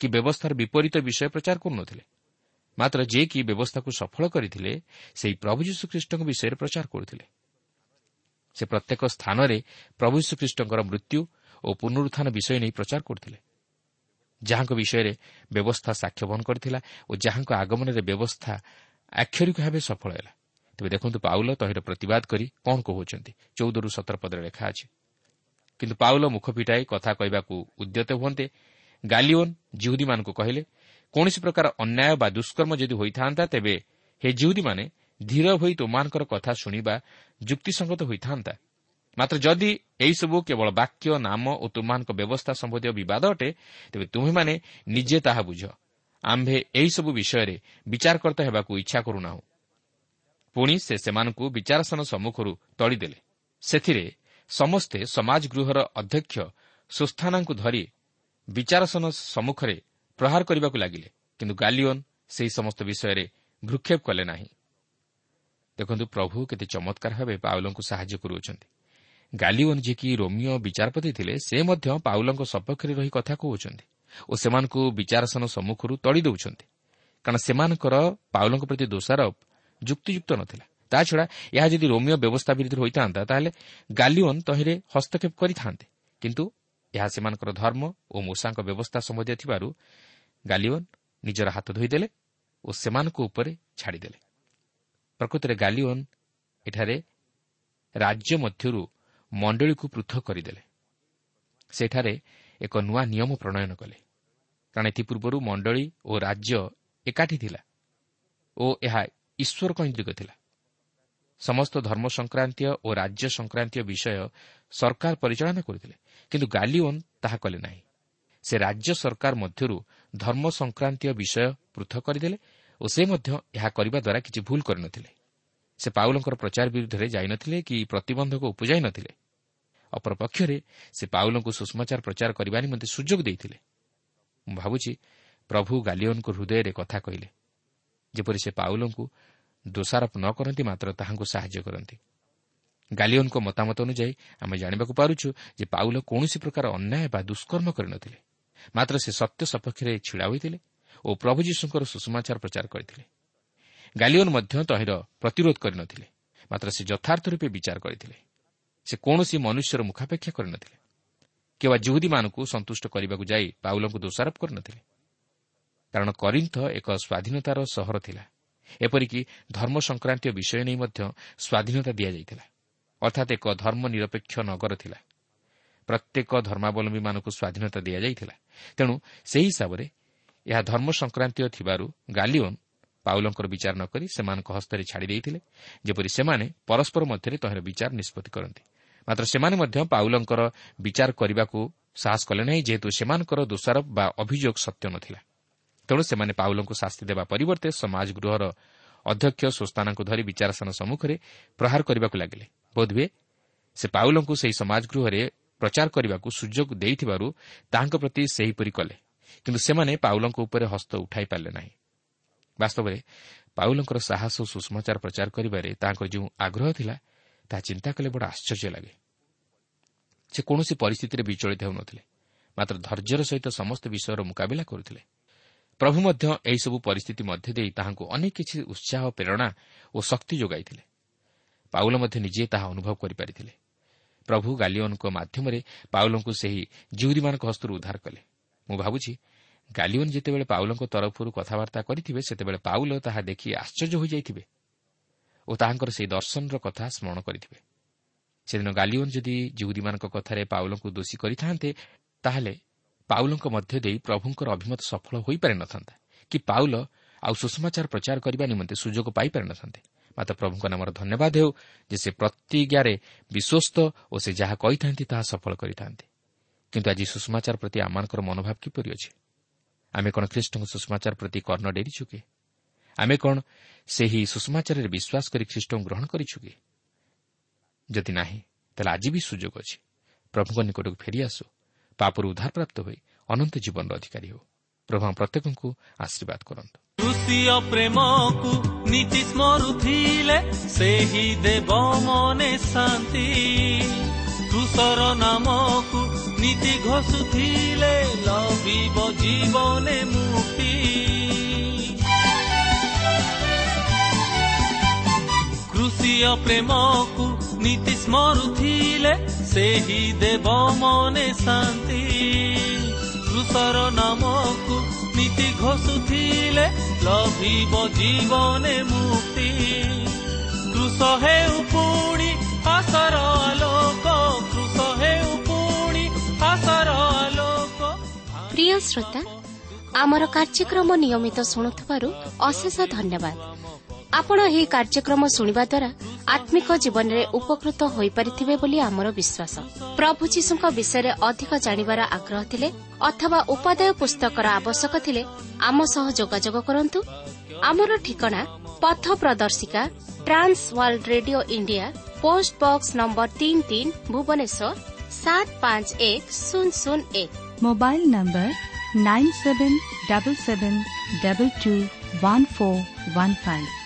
କି ବ୍ୟବସ୍ଥାର ବିପରୀତ ବିଷୟ ପ୍ରଚାର କରୁନଥିଲେ। ମାତ୍ର ଯିଏକି ବ୍ୟବସ୍ଥାକୁ ସଫଳ କରିଥିଲେ ସେହି ପ୍ରଭୁ ଯୀଶୁଖ୍ରୀଷ୍ଟଙ୍କ ବିଷୟରେ ପ୍ରଚାର କରୁଥିଲେ। ସେ ପ୍ରତ୍ୟେକ ସ୍ଥାନରେ ପ୍ରଭୁ ଯୀଶୁଖ୍ରୀଷ୍ଟଙ୍କର ମୃତ୍ୟୁ ଓ ପୁନରୁତ୍ଥାନ ବିଷୟ ନେଇ ପ୍ରଚାର କରୁଥିଲେ। ଯାହାଙ୍କ ବିଷୟରେ ବ୍ୟବସ୍ଥା ସାକ୍ଷ୍ୟ ବହନ କରିଥିଲା ଓ ଯାହାଙ୍କ ଆଗମନରେ ବ୍ୟବସ୍ଥା ଆକ୍ଷରିକ ଭାବେ ସଫଳ ହେଲା। ତେବେ ଦେଖନ୍ତୁ ପାଉଲ ତହିଁର ପ୍ରତିବାଦ କରି କ'ଣ କହୁଛନ୍ତି? ଚଉଦରୁ ସତର ପଦରେ ଲେଖା ଅଛି କିନ୍ତୁ ପାଉଲ ମୁଖ ଫିଟାଇ କଥା କହିବାକୁ ଉଦ୍ୟତ ହୁଅନ୍ତେ? ଗାଲିଓନ୍ ଜିହୁଦୀମାନଙ୍କୁ କହିଲେ କୌଣସି ପ୍ରକାର ଅନ୍ୟାୟ ବା ଦୁଷ୍କର୍ମ ଯଦି ହୋଇଥାନ୍ତା ତେବେ ହେ ଜିହୁଦୀମାନେ ଧୀର ହୋଇ ତୁମମାନଙ୍କର କଥା ଶୁଣିବା ଯୁକ୍ତିସଙ୍ଗତ ହୋଇଥାନ୍ତା। ମାତ୍ର ଯଦି ଏହିସବୁ କେବଳ ବାକ୍ୟ ନାମ ଓ ତୁମମାନଙ୍କ ବ୍ୟବସ୍ଥା ସମ୍ବନ୍ଧୀୟ ବିବାଦ ଅଟେ ତେବେ ତୁମେମାନେ ନିଜେ ତାହା ବୁଝ। ଆମ୍ଭେ ଏହିସବୁ ବିଷୟରେ ବିଚାରକର୍ତ୍ତା ହେବାକୁ ଇଚ୍ଛା କରୁନାହୁଁ। ପୁଣି ସେ ସେମାନଙ୍କୁ ବିଚାରସନ ସମ୍ମୁଖରୁ ତଳିଦେଲେ ସେଥିରେ ସମସ୍ତେ ସମାଜ ଗୃହର ଅଧ୍ୟକ୍ଷ ସୁସ୍ଥାନାଙ୍କୁ ଧରି ବିଚାରସନ ସମ୍ମୁଖରେ ପ୍ରହାର କରିବାକୁ ଲାଗିଲେ କିନ୍ତୁ ଗାଲିଓନ୍ ସେହି ସମସ୍ତ ବିଷୟରେ ଭ୍ରୁକ୍ଷେପ କଲେ ନାହିଁ। ଦେଖନ୍ତୁ ପ୍ରଭୁ କେତେ ଚମତ୍କାର ଭାବେ ପାଉଲଙ୍କୁ ସାହାଯ୍ୟ କରୁଅଛନ୍ତି। ଗାଲିଓନ୍ ଯିଏକି ରୋମିଓ ବିଚାରପତି ଥିଲେ ସେ ମଧ୍ୟ ପାଉଲଙ୍କ ସପକ୍ଷରେ ରହି କଥା କହୁଛନ୍ତି ଓ ସେମାନଙ୍କୁ ବିଚାରସନ ସମ୍ମୁଖରୁ ତଳି ଦେଉଛନ୍ତି। କାରଣ ସେମାନଙ୍କର ପାଉଲଙ୍କ ପ୍ରତି ଦୋଷାରୋପ ଯୁକ୍ତିଯୁକ୍ତ ନଥିଲା ତାଛଡ଼ା ଏହା ଯଦି ରୋମିଓ ବ୍ୟବସ୍ଥା ବିରୁଦ୍ଧରେ ହୋଇଥାନ୍ତା ତାହେଲେ ଗାଲିଓନ୍ ତହିଁରେ ହସ୍ତକ୍ଷେପ କରିଥାନ୍ତେ। କିନ୍ତୁ ଏହା ସେମାନଙ୍କର ଧର୍ମ ଓ ମୂଷାଙ୍କ ବ୍ୟବସ୍ଥା ସମ୍ବନ୍ଧୀୟ ଥିବାରୁ ଗାଲିଓନ୍ ନିଜର ହାତ ଧୋଇଦେଲେ ଓ ସେମାନଙ୍କ ଉପରେ ଛାଡ଼ିଦେଲେ। ପ୍ରକୃତରେ ଗାଲିଓନ୍ ଏଠାରେ ରାଜ୍ୟ ମଧ୍ୟରୁ ମଣ୍ଡଳୀକୁ ପୃଥକ କରିଦେଲେ। ସେଠାରେ ଏକ ନୂଆ ନିୟମ ପ୍ରଣୟନ କଲେ। କାରଣ ଏଥିପୂର୍ବରୁ ମଣ୍ଡଳୀ ଓ ରାଜ୍ୟ ଏକାଠି ଥିଲା ଓ ଏହା ଈଶ୍ୱର କୈନ୍ଦ୍ରିକ ଥିଲା। ସମସ୍ତ ଧର୍ମ ସଂକ୍ରାନ୍ତୀୟ ଓ ରାଜ୍ୟ ସଂକ୍ରାନ୍ତୀୟ ବିଷୟ ସରକାର ପରିଚାଳନା କରୁଥିଲେ କିନ୍ତୁ ଗାଲିଓନ୍ ତାହା କଲେ ନାହିଁ। ସେ ରାଜ୍ୟ ସରକାର ମଧ୍ୟରୁ ଧର୍ମ ସଂକ୍ରାନ୍ତୀୟ ବିଷୟ ପୃଥକ କରିଦେଲେ ଓ ସେ ମଧ୍ୟ ଏହା କରିବା ଦ୍ୱାରା କିଛି ଭୁଲ କରିନଥିଲେ। ସେ ପାଉଲଙ୍କର ପ୍ରଚାର ବିରୁଦ୍ଧରେ ଯାଇନଥିଲେ କି ପ୍ରତିବନ୍ଧକ ଉପୁଜାଇ ନଥିଲେ। ଅପରପକ୍ଷରେ ସେ ପାଉଲଙ୍କୁ ସୁଷମାଚାର ପ୍ରଚାର କରିବା ନିମନ୍ତେ ସୁଯୋଗ ଦେଇଥିଲେ। ମୁଁ ଭାବୁଛି ପ୍ରଭୁ ଗାଲିଓନ୍ଙ୍କ ହୃଦୟରେ କଥା କହିଲେ। ଯେପରି ସେ ପାଉଲଙ୍କୁ ଦୋଷାରୋପ ନ କରନ୍ତି ମାତ୍ର ତାହାଙ୍କୁ ସାହାଯ୍ୟ କରନ୍ତି। ଗାଲିଓନ୍ଙ୍କ ମତାମତ ଅନୁଯାୟୀ ଆମେ ଜାଣିବାକୁ ପାରୁଛୁ ଯେ ପାଉଲ କୌଣସି ପ୍ରକାର ଅନ୍ୟାୟ ବା ଦୁଷ୍କର୍ମ କରିନଥିଲେ। ମାତ୍ର ସେ ସତ୍ୟ ସପକ୍ଷରେ ଛିଡ଼ା ହୋଇଥିଲେ ଓ ପ୍ରଭୁ ଯୀଶୁଙ୍କର ସୁଷମାଚାର ପ୍ରଚାର କରିଥିଲେ। ଗାଲିଓନ୍ ମଧ୍ୟ ତହିଁର ପ୍ରତିରୋଧ କରିନଥିଲେ ମାତ୍ର ସେ ଯଥାର୍ଥ ରୂପେ ବିଚାର କରିଥିଲେ। ସେ କୌଣସି ମନୁଷ୍ୟର ମୁଖାପେକ୍ଷା କରିନଥିଲେ। କିମ୍ବା ଜୁହୁଦୀମାନଙ୍କୁ ସନ୍ତୁଷ୍ଟ କରିବାକୁ ଯାଇ ପାଉଲଙ୍କୁ ଦୋଷାରୋପ କରିନଥିଲେ। କାରଣ କରିନ୍ଥ ଏକ ସ୍ୱାଧୀନତାର ସହର ଥିଲା। ଏପରିକି ଧର୍ମ ସଂକ୍ରାନ୍ତୀୟ ବିଷୟ ନେଇ ମଧ୍ୟ ସ୍ୱାଧୀନତା ଦିଆଯାଇଥିଲା। ଅର୍ଥାତ୍ ଏକ ଧର୍ମ ନିରପେକ୍ଷ ନଗର ଥିଲା। ପ୍ରତ୍ୟେକ ଧର୍ମାବଲମ୍ବୀମାନଙ୍କୁ ସ୍ୱାଧୀନତା ଦିଆଯାଇଥିଲା। ତେଣୁ ସେହି ହିସାବରେ ଏହା ଧର୍ମ ସଂକ୍ରାନ୍ତୀୟ ଥିବାରୁ ଗାଲିଓନ୍ ପାଉଲଙ୍କର ବିଚାର ନ କରି ସେମାନଙ୍କ ହସ୍ତରେ ଛାଡ଼ି ଦେଇଥିଲେ ଯେପରି ସେମାନେ ପରସ୍କର ମଧ୍ୟରେ ତହିଁର ବିଚାର ନିଷ୍ପତ୍ତି କରନ୍ତି। ମାତ୍ର ସେମାନେ ମଧ୍ୟ ପାଉଲଙ୍କର ବିଚାର କରିବାକୁ ସାହସ କଲେ ନାହିଁ ଯେହେତୁ ସେମାନଙ୍କର ଦୋଷାରୋପ ବା ଅଭିଯୋଗ ସତ୍ୟ ନଥିଲା। ତେଣୁ ସେମାନେ ପାଉଲଙ୍କୁ ଶାସ୍ତି ଦେବା ପରିବର୍ତ୍ତେ ସମାଜ ଗୃହର ଅଧ୍ୟକ୍ଷ ସୁସ୍ଥାନଙ୍କୁ ଧରି ବିଚାରସନ ସମ୍ମୁଖରେ ପ୍ରହାର କରିବାକୁ ଲାଗିଲେ। ବୋଧହୁଏ ସେ ପାଉଲଙ୍କୁ ସେହି ସମାଜ ଗୃହରେ ପ୍ରଚାର କରିବାକୁ ସୁଯୋଗ ଦେଇଥିବାରୁ ତାହାଙ୍କ ପ୍ରତି ସେହିପରି କଲେ। କିନ୍ତୁ ସେମାନେ ପାଉଲଙ୍କ ଉପରେ ହସ୍ତ ଉଠାଇ ପାରିଲେ ନାହିଁ। ବାସ୍ତବରେ ପାଉଲଙ୍କର ସାହସ ଓ ସୁଷମାଚାର ପ୍ରଚାର କରିବାରେ ତାଙ୍କର ଯେଉଁ ଆଗ୍ରହ ଥିଲା ତାହା ଚିନ୍ତା କଲେ ବଡ଼ ଆଶ୍ଚର୍ଯ୍ୟ ଲାଗେ। ସେ କୌଣସି ପରିସ୍ଥିତିରେ ବିଚଳିତ ହେଉନଥିଲେ ମାତ୍ର ଧୈର୍ଯ୍ୟର ସହିତ ସମସ୍ତ ବିଷୟର ମୁକାବିଲା କରୁଥିଲେ। ପ୍ରଭୁ ମଧ୍ୟ ଏହିସବୁ ପରିସ୍ଥିତି ମଧ୍ୟ ଦେଇ ତାହାଙ୍କୁ ଅନେକ କିଛି ଉତ୍ସାହ ପ୍ରେରଣା ଓ ଶକ୍ତି ଯୋଗାଇଥିଲେ। ପାଉଲ ମଧ୍ୟ ନିଜେ ତାହା ଅନୁଭବ କରିପାରିଥିଲେ। ପ୍ରଭୁ ଗାଲିଓନଙ୍କ ମାଧ୍ୟମରେ ପାଉଲଙ୍କୁ ସେହି ଜିଉରୀମାନଙ୍କ ହସ୍ତରୁ ଉଦ୍ଧାର କଲେ। ମୁଁ ଭାବୁଛି ଗାଲିଓନ୍ ଯେତେବେଳେ ପାଉଲଙ୍କ ତରଫରୁ କଥାବାର୍ତ୍ତା କରିଥିବେ ସେତେବେଳେ ପାଉଲ ତାହା ଦେଖି ଆଶ୍ଚର୍ଯ୍ୟ ହୋଇଯାଇଥିବେ ଓ ତାହାଙ୍କର ସେହି ଦର୍ଶନର କଥା ସ୍ମରଣ କରିଥିବେ। ସେଦିନ ଗାଲିଓନ୍ ଯଦି ଜିହୁଦୀମାନଙ୍କ କଥାରେ ପାଉଲଙ୍କୁ ଦୋଷୀ କରିଥାନ୍ତେ ତାହେଲେ ପାଉଲଙ୍କ ମଧ୍ୟ ଦେଇ ପ୍ରଭୁଙ୍କର ଅଭିମତ ସଫଳ ହୋଇପାରିନଥାନ୍ତା କି ପାଉଲ ଆଉ ସୁଷମାଚାର ପ୍ରଚାର କରିବା ନିମନ୍ତେ ସୁଯୋଗ ପାଇପାରିନଥାନ୍ତେ। ମାତ୍ର ପ୍ରଭୁଙ୍କ ନାମର ଧନ୍ୟବାଦ ହେଉ ଯେ ସେ ପ୍ରତିଜ୍ଞାରେ ବିଶ୍ୱସ୍ତ ଓ ସେ ଯାହା କହିଥାନ୍ତି ତାହା ସଫଳ କରିଥାନ୍ତି। କିନ୍ତୁ ଆଜି ସୁଷମାଚାର ପ୍ରତି ଆମମାନଙ୍କର ମନୋଭାବ କିପରି ଅଛି? ଆମେ କ'ଣ ଖ୍ରୀଷ୍ଟଙ୍କ ସୁଷମାଚାର ପ୍ରତି କର୍ଣ୍ଣ ଡେରିଛୁ କି? ଆମେ କ'ଣ ସେହି ସୁଷମାଚାରରେ ବିଶ୍ୱାସ କରି ଖ୍ରୀଷ୍ଟଙ୍କୁ ଗ୍ରହଣ କରିଛୁ କି? ଯଦି ନାହିଁ ତାହେଲେ ଆଜି ବି ସୁଯୋଗ ଅଛି। ପ୍ରଭୁଙ୍କ ନିକଟକୁ ଫେରିଆସୁ ପାପରୁ ଉଦ୍ଧାରପ୍ରାପ୍ତ ହୋଇ ଅନନ୍ତ ଜୀବନର ଅଧିକାରୀ ହେଉ। ପ୍ରଭୁ ପ୍ରତ୍ୟେକଙ୍କୁ ଆଶୀର୍ବାଦ କରନ୍ତୁ। ପ୍ରେମକୁ ନୀତି ସ୍ମରୁଥିଲେ ସେହି ଦେବ ମନେ ଶାନ୍ତି। କୃଷର ନାମକୁ ନୀତି ଘୋଷୁଥିଲେ ଲଭିବ ଜୀବନେ ମୁକ୍ତି। କୃଷିୟ ପ୍ରେମକୁ ନୀତି ସ୍ମରୁଥିଲେ ସେହି ଦେବ ମନେ ଶାନ୍ତି କୃଷର ନାମକୁ ନୀତି ଘୋଷୁଥିଲେ ଲଭିବ ଜୀବନେ ମୁକ୍ତି କୃଷ ହେଉ ପୁଣି ଆଶର ଆଲୋକ କୃଷ ହେଉ ପୁଣି ଆଶର ଆଲୋକ ପ୍ରିୟ ଶ୍ରୋତା ଆମର କାର୍ଯ୍ୟକ୍ରମ ନିୟମିତ ଶୁଣୁଥିବାରୁ ଅଶେଷ ଧନ୍ୟବାଦ। ଆପଣ ଏହି କାର୍ଯ୍ୟକ୍ରମ ଶୁଣିବା ଦ୍ୱାରା ଆତ୍ମିକ ଜୀବନରେ ଉପକୃତ ହୋଇପାରିଥିବେ ବୋଲି ଆମର ବିଶ୍ୱାସ। ପ୍ରଭୁ ଯୀଶୁଙ୍କ ବିଷୟରେ ଅଧିକ ଜାଣିବାର ଆଗ୍ରହ ଥିଲେ ଅଥବା ଉପାଦେୟ ପୁସ୍ତକର ଆବଶ୍ୟକ ଥିଲେ ଆମ ସହ ଯୋଗାଯୋଗ କରନ୍ତୁ। ଆମର ଠିକଣା ପଥ ପ୍ରଦର୍ଶିକା Trans World Radio India post box number ତିନି ତିନି ଭୁବନେଶ୍ୱର ସାତ ପାଞ୍ଚ ଏକ ଶୂନ ଶୂନ ଏକ। Mobile number nine seven double seven double two one four one five.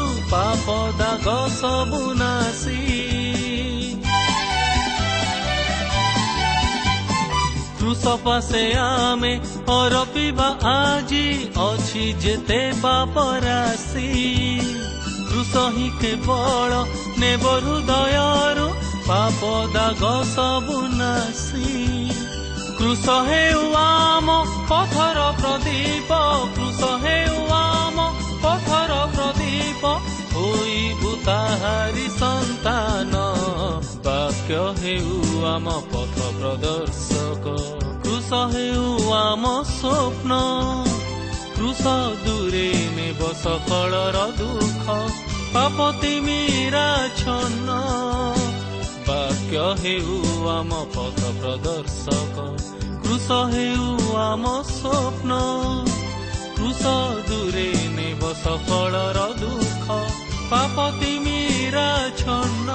ପାପ ଦାଗ ସବୁ ନାଶୀ। କୃଷ ପାଶେ ଆମେ ଅରପିବା ଆଜି ଅଛି ଯେତେ ପାପ ରାଶି। କୃଷ ହିଁ କେବଳ ନେବ ହୃଦୟରୁ ପାପ ଦାଗ ସବୁ ନାଶୀ। କୃଷ ହେଉ ଆମ ପଥର ପ୍ରଦୀପ କୃଷ ହେଉ ଆମ ପଥର ପ୍ରଦୀପ ହୋଇବୁ ତାହାରି ସନ୍ତାନ ବାକ୍ୟ ହେଉ ଆମ ପଥ ପ୍ରଦର୍ଶକ କୃଷ ହେଉ ଆମ ସ୍ୱପ୍ନ କୃଷ ଦୂରେ ନେବ ସକଳର ଦୁଃଖ ପାପତି ମୀରାଛନ୍ନ ବାକ୍ୟ ହେଉ ଆମ ପଥ ପ୍ରଦର୍ଶକ କୃଷ ହେଉ ଆମ ସ୍ୱପ୍ନ କୃଷ ଦୂରେ ନେବ ସକଳର ଦୁଃଖ পাপ তিমিরা ছন্ন।